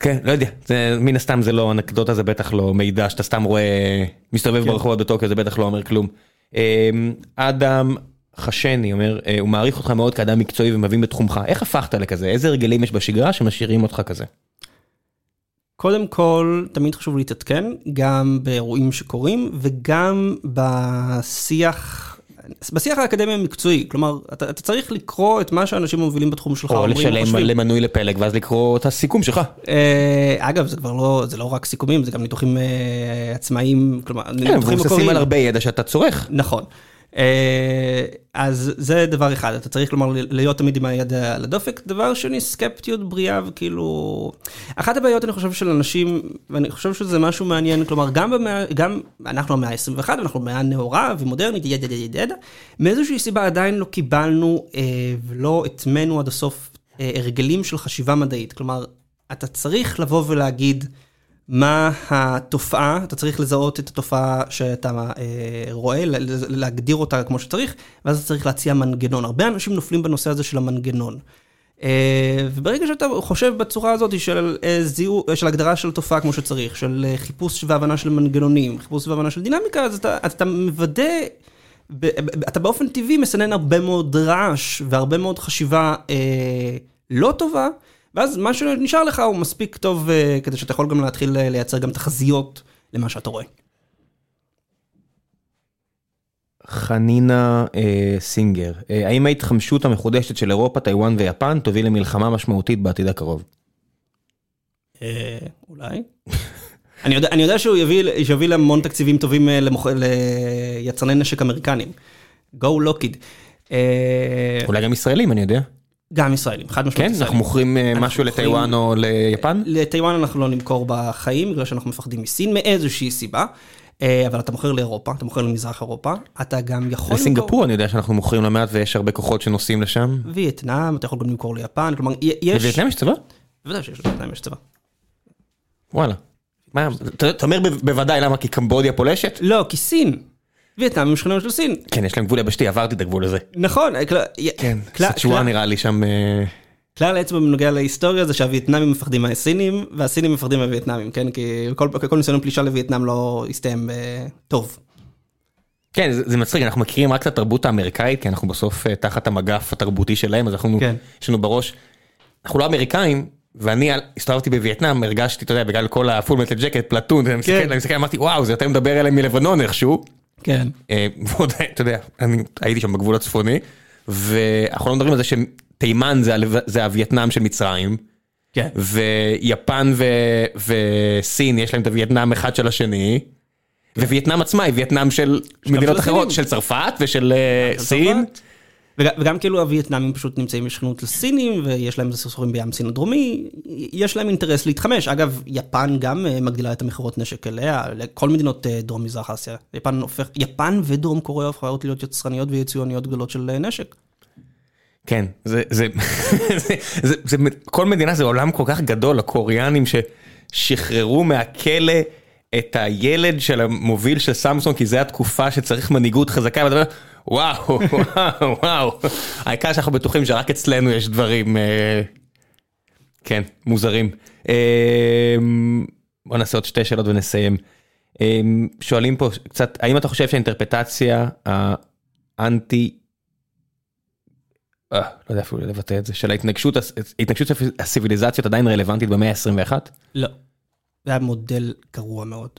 כן, לא יודע, זה, מן הסתם זה לא אנקדוטה, זה בטח לא מידע שאתה סתם רואה, מסתובב כן. ברחובות בטוקיו, זה בטח לא אומר כלום. אמ, אדם חשני אומר, אה, הוא מעריך אותך מאוד כאדם מקצועי ומבין בתחומך, איך הפכת לכזה? איזה הרגלים יש בשגרה שמשאירים אותך כזה? קודם כל, תמיד חשוב להתעדכן, גם באירועים שקורים, וגם בשיח... בשיח האקדמי המקצועי, כלומר, אתה, אתה צריך לקרוא את מה שאנשים המובילים בתחום שלך או אומרים לשלם וחושבים. למנוי לפלג ואז לקרוא את הסיכום שלך. אה, אגב, זה כבר לא, זה לא רק סיכומים, זה גם ניתוחים אה, עצמאיים, כלומר, כן, ניתוחים מבוססים מקוריים. על הרבה ידע שאתה צורך. נכון. אה, אז זה דבר אחד, אתה צריך כלומר להיות תמיד עם היד על הדופק. דבר שני, סקפטיות בריאה וכאילו... אחת הבעיות אני חושב של אנשים, ואני חושב שזה משהו מעניין, כלומר גם במאה, גם אנחנו המאה ה-21, אנחנו במאה נאורה ומודרנית, ידע ידע ידע ידע, מאיזושהי סיבה עדיין לא קיבלנו אה, ולא הטמנו עד הסוף אה, הרגלים של חשיבה מדעית. כלומר, אתה צריך לבוא ולהגיד, מה התופעה, אתה צריך לזהות את התופעה שאתה אה, רואה, להגדיר אותה כמו שצריך, ואז אתה צריך להציע מנגנון. הרבה אנשים נופלים בנושא הזה של המנגנון. אה, וברגע שאתה חושב בצורה הזאת של, אה, זיהו, של הגדרה של תופעה כמו שצריך, של אה, חיפוש והבנה של מנגנונים, חיפוש והבנה של דינמיקה, אז אתה, אז אתה מוודא, אתה באופן טבעי מסנן הרבה מאוד רעש והרבה מאוד חשיבה אה, לא טובה, ואז מה שנשאר לך הוא מספיק טוב אה, כדי שאתה יכול גם להתחיל לייצר גם תחזיות למה שאתה רואה. חנינה אה, סינגר, אה, האם ההתחמשות המחודשת של אירופה, טיוואן ויפן תוביל למלחמה משמעותית בעתיד הקרוב? אה, אולי. *laughs* אני יודע, אני יודע שהוא יביא, יביא להמון תקציבים טובים אה, למוכ... ליצרני נשק אמריקנים. Go Lockheed. אה, אולי גם ישראלים, אני יודע. גם ישראלים, חד משמעית. כן, אנחנו מוכרים אה, משהו לטיוואן או ליפן? לטיוואן אנחנו לא נמכור בחיים, בגלל שאנחנו מפחדים מסין מאיזושהי סיבה. אה, אבל אתה מוכר לאירופה, אתה מוכר למזרח אירופה, אתה גם יכול. לסינגפור אני יודע שאנחנו מוכרים לא מעט ויש הרבה כוחות שנוסעים לשם. וייטנאם, אתה יכול גם למכור ליפן, כלומר יש... לווייטנאם יש צבא? בוודאי שיש לווייטנאם יש צבא. וואלה. מה, אתה אומר בוודאי למה כי קמבודיה פולשת? לא, כי סין. וייטנאם הם שכנים של סין. כן, יש להם גבול יבשתי, עברתי את הגבול הזה. נכון. כן, סצ'ואן נראה לי שם... אה, כלל האצבע בנוגע להיסטוריה זה שהווייטנאמים מפחדים מהסינים והסינים מפחדים מהווייטנאמים, כן? כי כל, כל ניסיון פלישה לווייטנאם לא הסתיים uh, טוב. כן, זה, זה מצחיק, אנחנו מכירים רק את התרבות האמריקאית, כי אנחנו בסוף תחת המגף התרבותי שלהם, אז אנחנו, כן. יש לנו בראש, אנחנו לא אמריקאים, ואני הסתובבתי בווייטנאם, הרגשתי, אתה יודע, בגלל כל הפול מטל ג'קט, פלטון, כן. אני מסתכל, אמרתי, וואו, זה יותר מדבר אליהם מלבנון איכשהו. כן. Uh, אתה יודע, אני הייתי שם בגבול הצפוני, ואנחנו לא מדברים על זה שהם... תימן זה זה הווייטנאם של מצרים. כן. ויפן ו, וסין יש להם את הווייטנאם אחד של השני. ווייטנאם עצמה היא וייטנאם של מדינות אחרות, של צרפת ושל uh, סין. וגם, כאילו הווייטנאמים פשוט נמצאים בשכנות לסינים ויש להם סכסוכים בים סין הדרומי, יש להם אינטרס להתחמש. אגב, יפן גם uh, מגדילה את המכירות נשק אליה, לכל מדינות uh, דרום מזרח אסיה. יפן הופך, יפן ודרום קוריאה הופכות להיות יצרניות ויצואניות גדולות של uh, נשק. כן, זה, זה, זה, זה, זה, כל מדינה זה עולם כל כך גדול, הקוריאנים ששחררו מהכלא את הילד של המוביל של סמסון, כי זו התקופה שצריך מנהיגות חזקה, ואתה אומר, וואו, וואו, וואו, העיקר שאנחנו בטוחים שרק אצלנו יש דברים, אה, כן, מוזרים. אה, בוא נעשה עוד שתי שאלות ונסיים. אה, שואלים פה קצת, האם אתה חושב שהאינטרפטציה האנטי אה, לא יודע אפילו לבטא את זה, של ההתנגשות, ההתנגשות הסיביליזציות עדיין רלוונטית במאה ה-21? לא. זה היה מודל גרוע מאוד.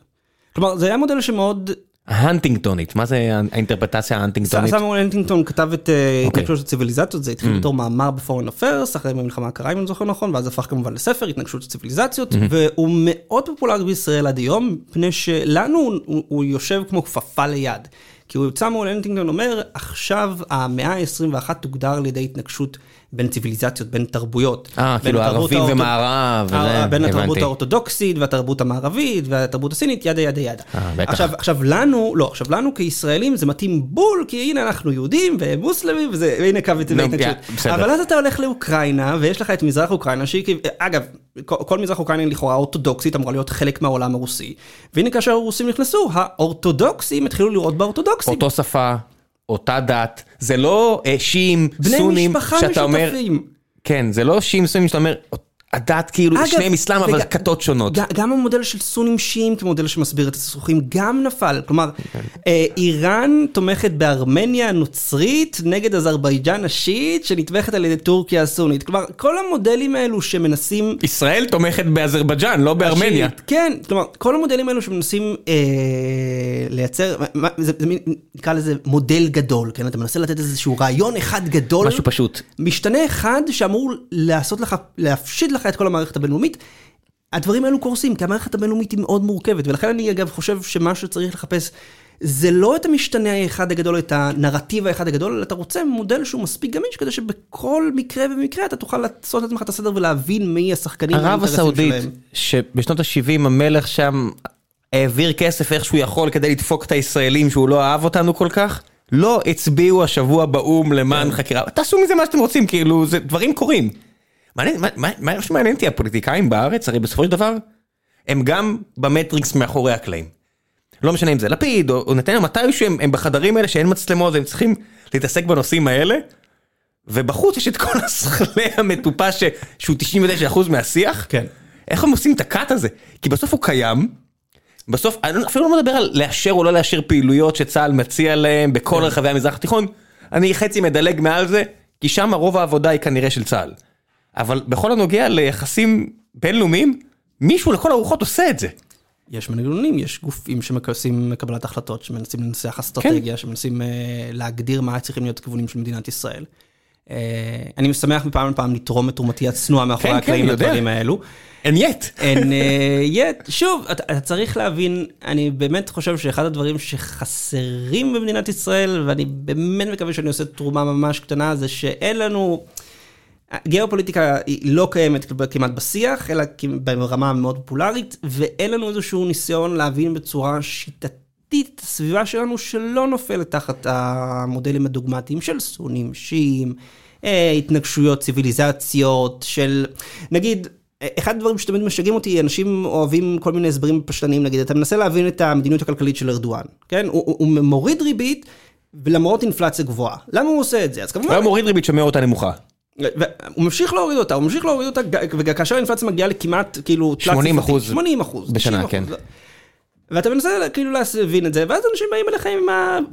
כלומר, זה היה מודל שמאוד... ההנטינגטונית, מה זה האינטרפטציה ההנטינגטונית? סמואל הנטינגטון כתב את אה, אוקיי. התנגשות הציביליזציות, זה התחיל mm. בתור מאמר בפורן אפרס, אחרי המלחמה הקרה אם אני זוכר נכון, ואז הפך כמובן לספר, התנגשות הציביליזציות, mm-hmm. והוא מאוד פופולרי בישראל עד היום, מפני שלנו הוא יושב כמו כפפה ליד. כי הוא מול הנטינגטון אומר, עכשיו המאה ה-21 תוגדר על ידי התנגשות בין ציוויליזציות, בין תרבויות. אה, כאילו ערבים ומערב. אה, בין התרבות האורתודוקסית והתרבות המערבית והתרבות הסינית, ידה ידה ידה. אה, עכשיו, עכשיו לנו, לא, עכשיו לנו כישראלים זה מתאים בול, כי הנה אנחנו יהודים ומוסלמים, וזה, והנה קו התנגשות. אבל אז אתה הולך לאוקראינה, ויש לך את מזרח אוקראינה, שהיא, אגב, כל מזרח אוקראינה לכאורה אורתודוקסית אמורה להיות חלק מהעולם הרוסי. והנה כאשר הרוסים נכנסו, האורתודוקסים התחילו לראות באורתודוקסים. אותו שפה, אותה דת, זה לא אה, שיעים, סונים, שאתה אומר... בני משפחה משותפים. כן, זה לא שיעים, סונים, שאתה אומר... הדת כאילו, שניהם אסלאם אבל כתות שונות. גם המודל של סונים שיעים כמודל שמסביר את הסכסוכים גם נפל. כלומר, כן. אה, איראן תומכת בארמניה הנוצרית נגד אזרבייג'אן השיעית שנתמכת על ידי טורקיה הסונית. כלומר, כל המודלים האלו שמנסים... ישראל תומכת באזרבייג'אן, לא בארמניה. כן, כלומר, כל המודלים האלו שמנסים אה, לייצר, זה, זה נקרא לזה מודל גדול, כן? אתה מנסה לתת איזשהו רעיון אחד גדול. משהו פשוט. משתנה אחד שאמור לעשות לך, להפשיט לך לך את כל המערכת הבינלאומית, הדברים האלו קורסים, כי המערכת הבינלאומית היא מאוד מורכבת, ולכן אני אגב חושב שמה שצריך לחפש זה לא את המשתנה האחד הגדול, את הנרטיב האחד הגדול, אלא אתה רוצה מודל שהוא מספיק גמיש כדי שבכל מקרה ומקרה אתה תוכל לעשות את עצמך את הסדר ולהבין מי השחקנים ערב הסעודית, שבשנות ה-70 המלך שם העביר כסף איך שהוא יכול כדי לדפוק את הישראלים שהוא לא אהב אותנו כל כך, לא הצביעו השבוע באו"ם למען כן. חקירה, תעשו מזה מה שאתם רוצים, כאילו, זה דברים קורים. מה שמעניין אותי הפוליטיקאים בארץ, הרי בסופו של דבר, הם גם במטריקס מאחורי הקלעים. לא משנה אם זה לפיד או נתניהו, מתישהו הם, הם בחדרים האלה שאין מצלמות והם צריכים להתעסק בנושאים האלה. ובחוץ יש את כל השכלה המטופש שהוא 99% מהשיח. כן. איך הם עושים את הקאט הזה? כי בסוף הוא קיים. בסוף, אני אפילו לא מדבר על לאשר או לא לאשר פעילויות שצה"ל מציע להם בכל רחבי המזרח התיכון. אני חצי מדלג מעל זה, כי שם רוב העבודה היא כנראה של צה"ל. אבל בכל הנוגע ליחסים בינלאומיים, מישהו לכל הרוחות עושה את זה. יש מנגנונים, יש גופים שמקבלים קבלת החלטות, שמנסים לנסח אסטרטגיה, שמנסים uh, להגדיר מה צריכים להיות הכיוונים של מדינת ישראל. Uh, אני משמח מפעם לפעם לתרום את תרומתי הצנועה מאחורי כן, הקלעים כן. לדברים האלו. אין יט. אין *laughs* יט, שוב, אתה, אתה צריך להבין, אני באמת חושב שאחד הדברים שחסרים במדינת ישראל, ואני באמת מקווה שאני עושה תרומה ממש קטנה, זה שאין לנו, גיאופוליטיקה היא לא קיימת כמעט בשיח, אלא ברמה מאוד פופולרית, ואין לנו איזשהו ניסיון להבין בצורה שיטתית את הסביבה שלנו, שלא נופלת תחת המודלים הדוגמטיים של סונים, שיעים, אה, התנגשויות, ציוויליזציות, של, נגיד, אחד הדברים שתמיד משגעים אותי, אנשים אוהבים כל מיני הסברים פשטניים, נגיד, אתה מנסה להבין את המדיניות הכלכלית של ארדואן, כן? הוא, הוא, מוריד ריבית, ולמרות אינפלציה גבוהה. למה הוא עושה את זה? אז כמובן... הוא היה מוריד ריבית שומר אותה נמוכה. הוא ממשיך להוריד אותה, הוא ממשיך להוריד אותה, וכאשר האינפלציה מגיעה לכמעט, כאילו, 80 אחוז. 80 אחוז. בשנה, כן. ואתה מנסה כאילו להבין את זה, ואז אנשים באים אליך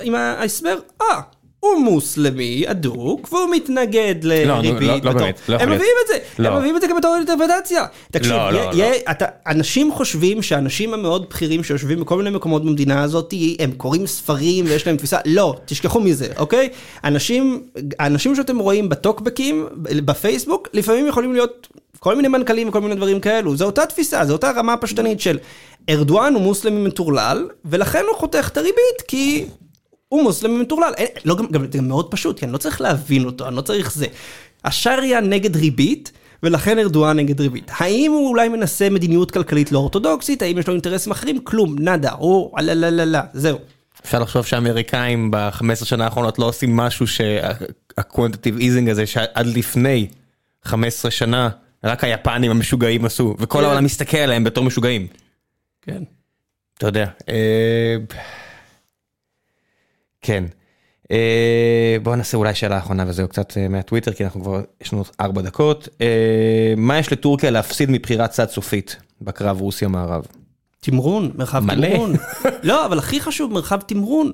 עם, ההסבר, אה, הוא מוסלמי אדוק, והוא מתנגד לריבית. לא, לא, לא. באמת, לא יכול הם להיות. מביאים את זה, לא. הם מביאים את זה גם בתור אינטרפרטציה. תקשיב, לא, לא, יה- לא. אתה, אנשים חושבים שהאנשים המאוד בכירים שיושבים בכל מיני מקומות במדינה הזאת, הם קוראים ספרים ויש להם תפיסה, לא, תשכחו מזה, אוקיי? אנשים, האנשים שאתם רואים בטוקבקים, בפייסבוק, לפעמים יכולים להיות כל מיני מנכ"לים וכל מיני דברים כאלו, זו אותה תפיסה, זו אותה רמה פשטנית של ארדואן הוא מוסלמי מטורלל, ולכן הוא חותך את הריבית, כי הוא מוסלמי מטורלל. לא, גם, גם, זה גם מאוד פשוט, כי אני לא צריך להבין אותו, אני לא צריך זה. השריעה נגד ריבית, ולכן ארדואן נגד ריבית. האם הוא אולי מנסה מדיניות כלכלית לא אורתודוקסית? האם יש לו אינטרסים אחרים? כלום, נאדה, או לא לא לא לא, זהו. אפשר לחשוב שהאמריקאים ב-15 שנה האחרונות לא עושים משהו שה quantitative easing הזה שעד לפני 15 שנה רק היפנים המשוגעים עשו וכל כן. העולם מסתכל עליהם בתור משוגעים. כן. אתה יודע. כן. אה, בוא נעשה אולי שאלה אחרונה וזהו קצת אה, מהטוויטר כי אנחנו כבר יש לנו ארבע דקות. אה, מה יש לטורקיה להפסיד מבחירת צד סופית בקרב רוסיה מערב? תמרון, מרחב מלא. תמרון. *laughs* לא, אבל הכי חשוב, מרחב תמרון.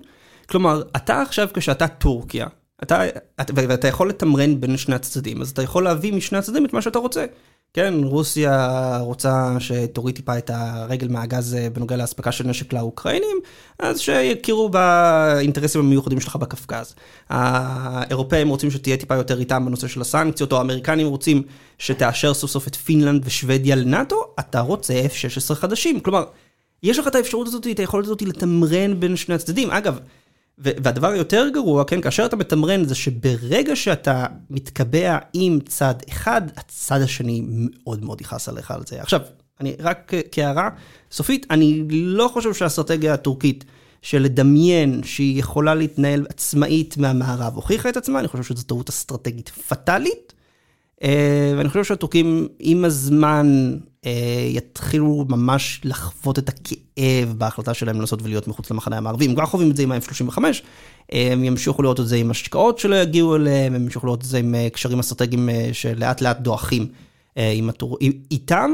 כלומר, אתה עכשיו, כשאתה טורקיה, אתה, אתה, ואתה יכול לתמרן בין שני הצדדים, אז אתה יכול להביא משני הצדדים את מה שאתה רוצה. כן, רוסיה רוצה שתוריד טיפה את הרגל מהגז אה, בנוגע לאספקה של נשק לאוקראינים, אז שיכירו באינטרסים המיוחדים שלך בקפקז. האירופאים רוצים שתהיה טיפה יותר איתם בנושא של הסנקציות, או האמריקנים רוצים שתאשר סוף סוף את פינלנד ושוודיה לנאטו, אתה רוצה F-16 חדשים. כלומר, יש לך את האפשרות הזאת, את היכולת הזאת לתמרן בין שני הצדדים. אגב, והדבר היותר גרוע, כן, כאשר אתה מתמרן, זה שברגע שאתה מתקבע עם צד אחד, הצד השני מאוד מאוד יכעס עליך על זה. עכשיו, אני רק אה, כהערה סופית, אני לא חושב שהאסטרטגיה הטורקית של לדמיין שהיא יכולה להתנהל עצמאית מהמערב הוכיחה את עצמה, אני חושב שזו טעות אסטרטגית פטאלית. אה, ואני חושב שהטורקים עם הזמן יתחילו ממש לחוות את הכאב בהחלטה שלהם לנסות ולהיות מחוץ למחנה המערבי. הם כבר חווים את זה עם ה-F-35, הם ימשיכו לראות את זה עם השקעות שלא יגיעו אליהם, הם ימשיכו לראות את זה עם אה, קשרים אסטרטגיים אה, שלאט לאט דועכים אה, עם הטור... עם- איתם.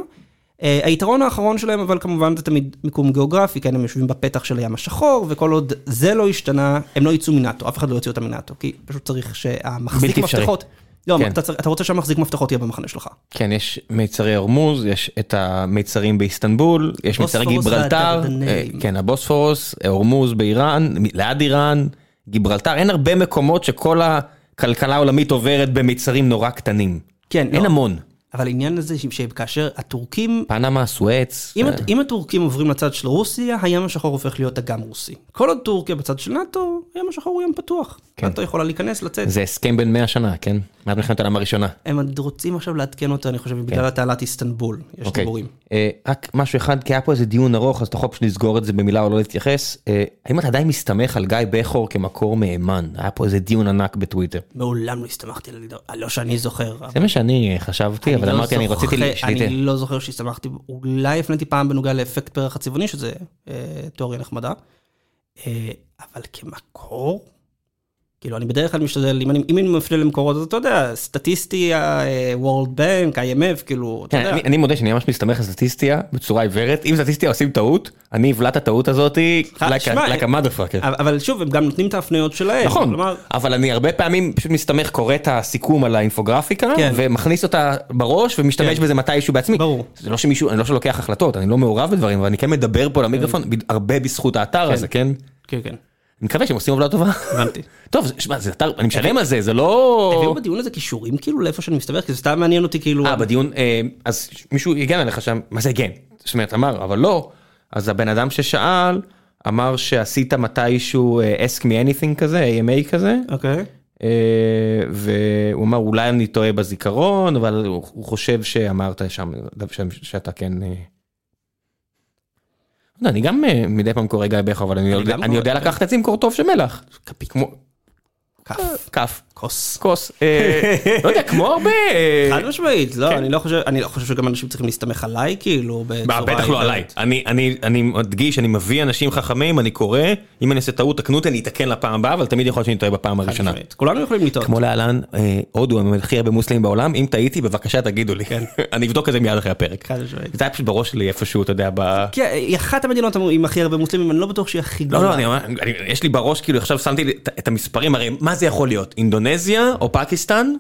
אה, היתרון האחרון שלהם אבל כמובן זה תמיד מיקום גיאוגרפי, כן, הם יושבים בפתח של הים השחור, וכל עוד זה לא השתנה, הם לא יצאו מנאטו, אף אחד לא יוציא אותם מנאטו, כי פשוט צריך שהמחזיק בלתי אפשרי. לא, כן. אתה, אתה רוצה שהמחזיק מפתחות יהיה במחנה שלך. כן יש מיצרי הורמוז יש את המיצרים באיסטנבול יש מיצרי גיברלטר. אה, כן הבוספורוס הורמוז באיראן ליד איראן גיברלטר אין הרבה מקומות שכל הכלכלה העולמית עוברת במיצרים נורא קטנים. כן, אין לא. המון. אבל העניין הזה שכאשר הטורקים, פנמה סואץ. אם, אה, הט- אם הטורקים עוברים לצד של רוסיה, הים השחור הופך להיות אגם רוסי. כל עוד טורקיה בצד של נאטו, היום השחור הוא יום פתוח. כן. אתה יכולה להיכנס, לצאת. זה הסכם בין 100 שנה, כן? מאז מלחמת העולם הראשונה. הם עוד רוצים עכשיו לעדכן אותו, אני חושב, בגלל תעלת איסטנבול. יש כן. אוקיי. דיבורים. אה, רק משהו אחד, כי היה פה איזה דיון ארוך, אז אתה יכול פשוט לסגור את זה במילה או לא להתייחס. אה, האם אתה עדיין מסתמך על גיא בכור כמקור מהימן? היה פה איזה דיון ענק בטוויטר. מעולם לא הסתמכתי על לא שאני זוכר. זה מה שאני אה, חשבתי, אבל לא אמרתי, אני רציתי זוכר- שתיתן. אני לא זוכר שהסתמכתי, אולי הפניתי פעם בנוגע לאפקט פרח הצבעוני, שזה אה, תיאוריה נחמדה. אה, אבל כמקור, כאילו אני בדרך כלל משתדל, אם אני, אם אני מפנה למקורות, אז אתה יודע, סטטיסטיה, אה, World Bank, IMF, כאילו, אתה כן, יודע. אני, אני מודה שאני ממש מסתמך על סטטיסטיה בצורה עיוורת. אם סטטיסטיה עושים טעות, אני אבלע את הטעות הזאתי like a- a motherfucker. אבל שוב, הם גם נותנים את ההפניות שלהם. נכון, כלומר, אבל אני הרבה פעמים פשוט מסתמך, קורא את הסיכום על האינפוגרפיקה, כן. ומכניס אותה בראש ומשתמש כן. בזה מתישהו בעצמי. ברור. זה לא שמישהו, אני לא שלוקח החלטות, אני לא מעורב בדברים, אבל אני כן מדבר פה למיקרופון ב- הרבה בזכות האתר הזה, כן? כן, כן, אני מקווה שהם עושים עבודה טובה. הבנתי. *laughs* טוב, שמע, זה אתר, אני משלם על זה, זה לא... הביאו בדיון הזה קישורים כאילו לאיפה שאני מסתבר, כי זה סתם מעניין אותי כאילו. אה, בדיון, אה, אז מישהו הגן עליך שם, מה זה הגן? זאת אומרת, אמר, אבל לא. אז הבן אדם ששאל, אמר שעשית מתישהו אה, ask me anything כזה, AMA כזה, אוקיי. אה, והוא אמר, אולי אני טועה בזיכרון, אבל הוא חושב שאמרת שם שאתה כן... לא, אני גם אה, מדי פעם קורא גיא בכר, אבל אני יודע-. לקחת את זה עם קורטוב של מלח. כמו... כף. כוס. כוס. אה, לא יודע, כמו הרבה... אה, חד משמעית, לא, כן. אני לא חושב, אני לא חושב שגם אנשים צריכים להסתמך עליי, כאילו, בצורה... בטח לא. עליי. אני, אני, אני מדגיש, אני מביא אנשים חכמים, אני קורא, אם אני אעשה טעות, תקנו אותי, אני אתקן לפעם הבאה, אבל תמיד יכול להיות שאני טועה בפעם הראשונה. כולנו יכולים לטעות. כמו להלן, אה, הודו הם הכי הרבה מוסלמים בעולם, אם טעיתי בבקשה תגידו לי, *laughs* אני אבדוק את זה מיד אחרי הפרק. חד משמעית. זה היה פשוט בראש שלי איפשהו, אתה יודע, ב... כן, היא אחת המדינות עם הכי הרבה מוסלמים, אני לא בטוח שהיא הכי לא, גדולה. לא, אני אומר, אני- יש לי בראש, כאילו עכשיו שמתי את- המספרים, הרי מה זה יכול להיות? אינדונזיה או פקיסטן?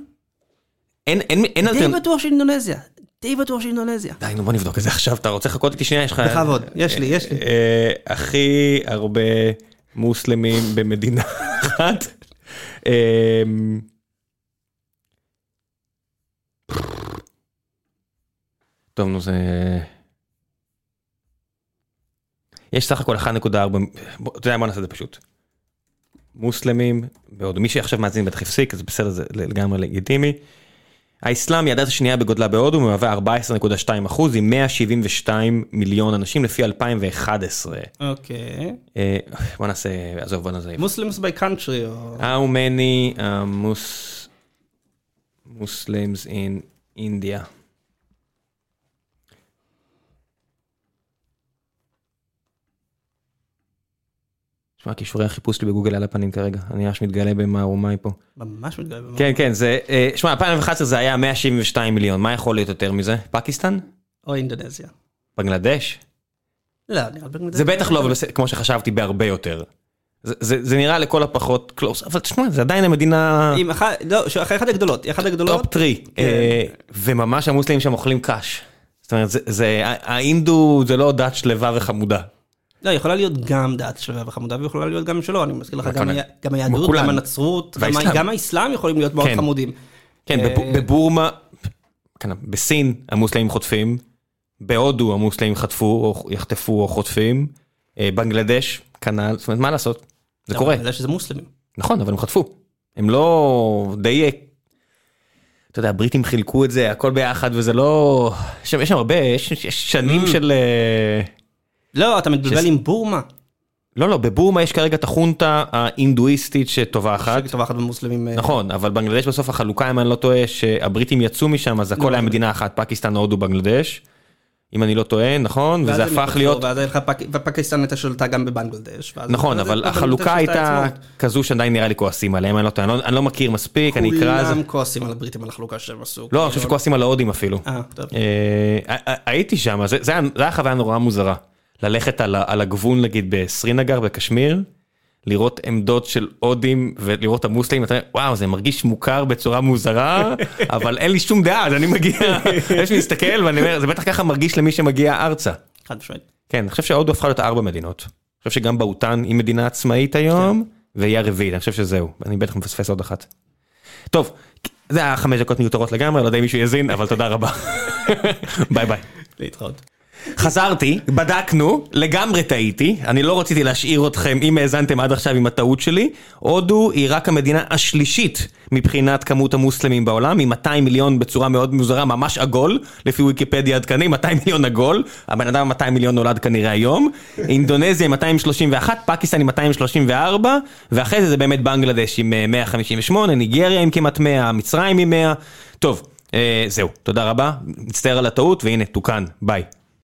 אין, אין, אין די אלטרנ... בטוח שאינדונזיה. די בטוח שאינדונזיה. די, נו בוא נבדוק את זה עכשיו, אתה רוצה לחכות איתי שנייה? יש לך... בכבוד, יש לי, יש לי. אה, הכי הרבה מוסלמים במדינה *laughs* אחת. אה, טוב, נו זה... יש סך הכל 1.4, בוא, אתה יודע מה נעשה את זה פשוט. מוסלמים, ועוד מי שעכשיו מאזין בטח הפסיק, אז בסדר, זה לגמרי לגיטימי. האסלאם היא הדת השנייה בגודלה בהודו, מהווה 14.2 אחוז, עם 172 מיליון אנשים לפי 2011. אוקיי. אה, בוא נעשה, עזוב, בוא נעשה. מוסלמס by country, או... How many uh, mus Muslims in India? תשמע, כישורי החיפוש שלי בגוגל על הפנים כרגע, אני ממש מתגלה במערומי פה. ממש מתגלה במה. כן, כן, זה, אה, שמע, 2011 זה היה 172 מיליון, מה יכול להיות יותר מזה? פקיסטן? או אינדונזיה. בנגלדש? לא, נראה לי... זה בטח לא, ובס- כמו שחשבתי, בהרבה יותר. זה, זה, זה נראה לכל הפחות close, אבל תשמע, זה עדיין המדינה עם אחת, לא, אחת הגדולות, היא אחת הגדולות. top three, כן. אה, וממש המוסלמים שם אוכלים קש. זאת אומרת, זה, זה, האינדו זה לא דת שלווה וחמודה. לא, יכולה להיות גם דת שלווה וחמודה ויכולה להיות גם שלא, אני מזכיר לך, גם. היה- גם היהדות. גם הנצרות, גם האסלאם יכולים להיות מאוד כן. חמודים. כן, אה, בב- בבורמה, כן, בסין המוסלמים חוטפים, בהודו המוסלמים חטפו או יחטפו או חוטפים, אה, בנגלדש, כנ"ל, זאת אומרת, מה לעשות? זה לא, קורה. אני יודע שזה מוסלמים. נכון, אבל הם חטפו. הם לא די... אתה יודע, הבריטים חילקו את זה, הכל ביחד, וזה לא... יש שם הרבה, יש שנים Mm. של... לא, אתה מתבלבל עם בורמה. לא, לא, בבורמה יש כרגע את החונטה ההינדואיסטית שטובחת. טובחת במוסלמים. אה, נכון, אבל בנגלדש בסוף החלוקה, אם אני לא טועה, שהבריטים יצאו משם, אז הכל לא. היה מדינה אחת, פקיסטן, הודו, בנגלדש. אם אני לא טועה, נכון? וזה הפך להיות... ואז היה ופקיסטן הייתה שולטה גם בבנגלדש. נכון, אבל החלוקה הייתה. כזו שעדיין נראה לי כועסים עליהם, אני לא טועה, אני לא- לא מכיר מספיק, אני אקרא... כולם כועסים על הבריטים על החלוקה שהם עשו. לא, אני חושב שכועסים על ההודים אפילו. אה, טוב. אה, הייתי שם, זה היה חוויה נורא מוזרה. ללכת על על הגבול נגיד בסרינגר בקשמיר, לראות עמדות של הודים ולראות את המוסלמים, אתה אומר, וואו זה מרגיש מוכר בצורה מוזרה, *laughs* אבל אין לי שום דעה, אז אני מגיע, *laughs* יש לי להסתכל ואני אומר, זה בטח ככה מרגיש למי שמגיע ארצה. חד משמעית. כן, אני חושב שהודו הפכה להיות ארבע מדינות. אני חושב שגם בהוטן היא מדינה עצמאית היום, והיא הרביעית, אני חושב שזהו, אני בטח מפספס עוד אחת. טוב, זה היה חמש דקות מיותרות לגמרי, לא יודע אם מישהו יאזין, אבל תודה רבה. *laughs* ביי ביי. להתראות. חזרתי, בדקנו, לגמרי טעיתי, אני לא רציתי להשאיר אתכם, אם האזנתם עד עכשיו עם הטעות שלי, הודו היא רק המדינה השלישית מבחינת כמות המוסלמים בעולם, עם 200 מיליון בצורה מאוד מוזרה, ממש עגול, לפי ויקיפדיה עדכני, 200 מיליון עגול, הבן אדם 200 מיליון נולד כנראה היום, אינדונזיה עם 231, פקיסטן עם 234, ואחרי זה זה באמת בנגלדש עם 158, ניגריה עם כמעט 100, מצרים עם 100, טוב, זהו, תודה רבה, מצטער על הטעות, והנה, תוקן, ביי.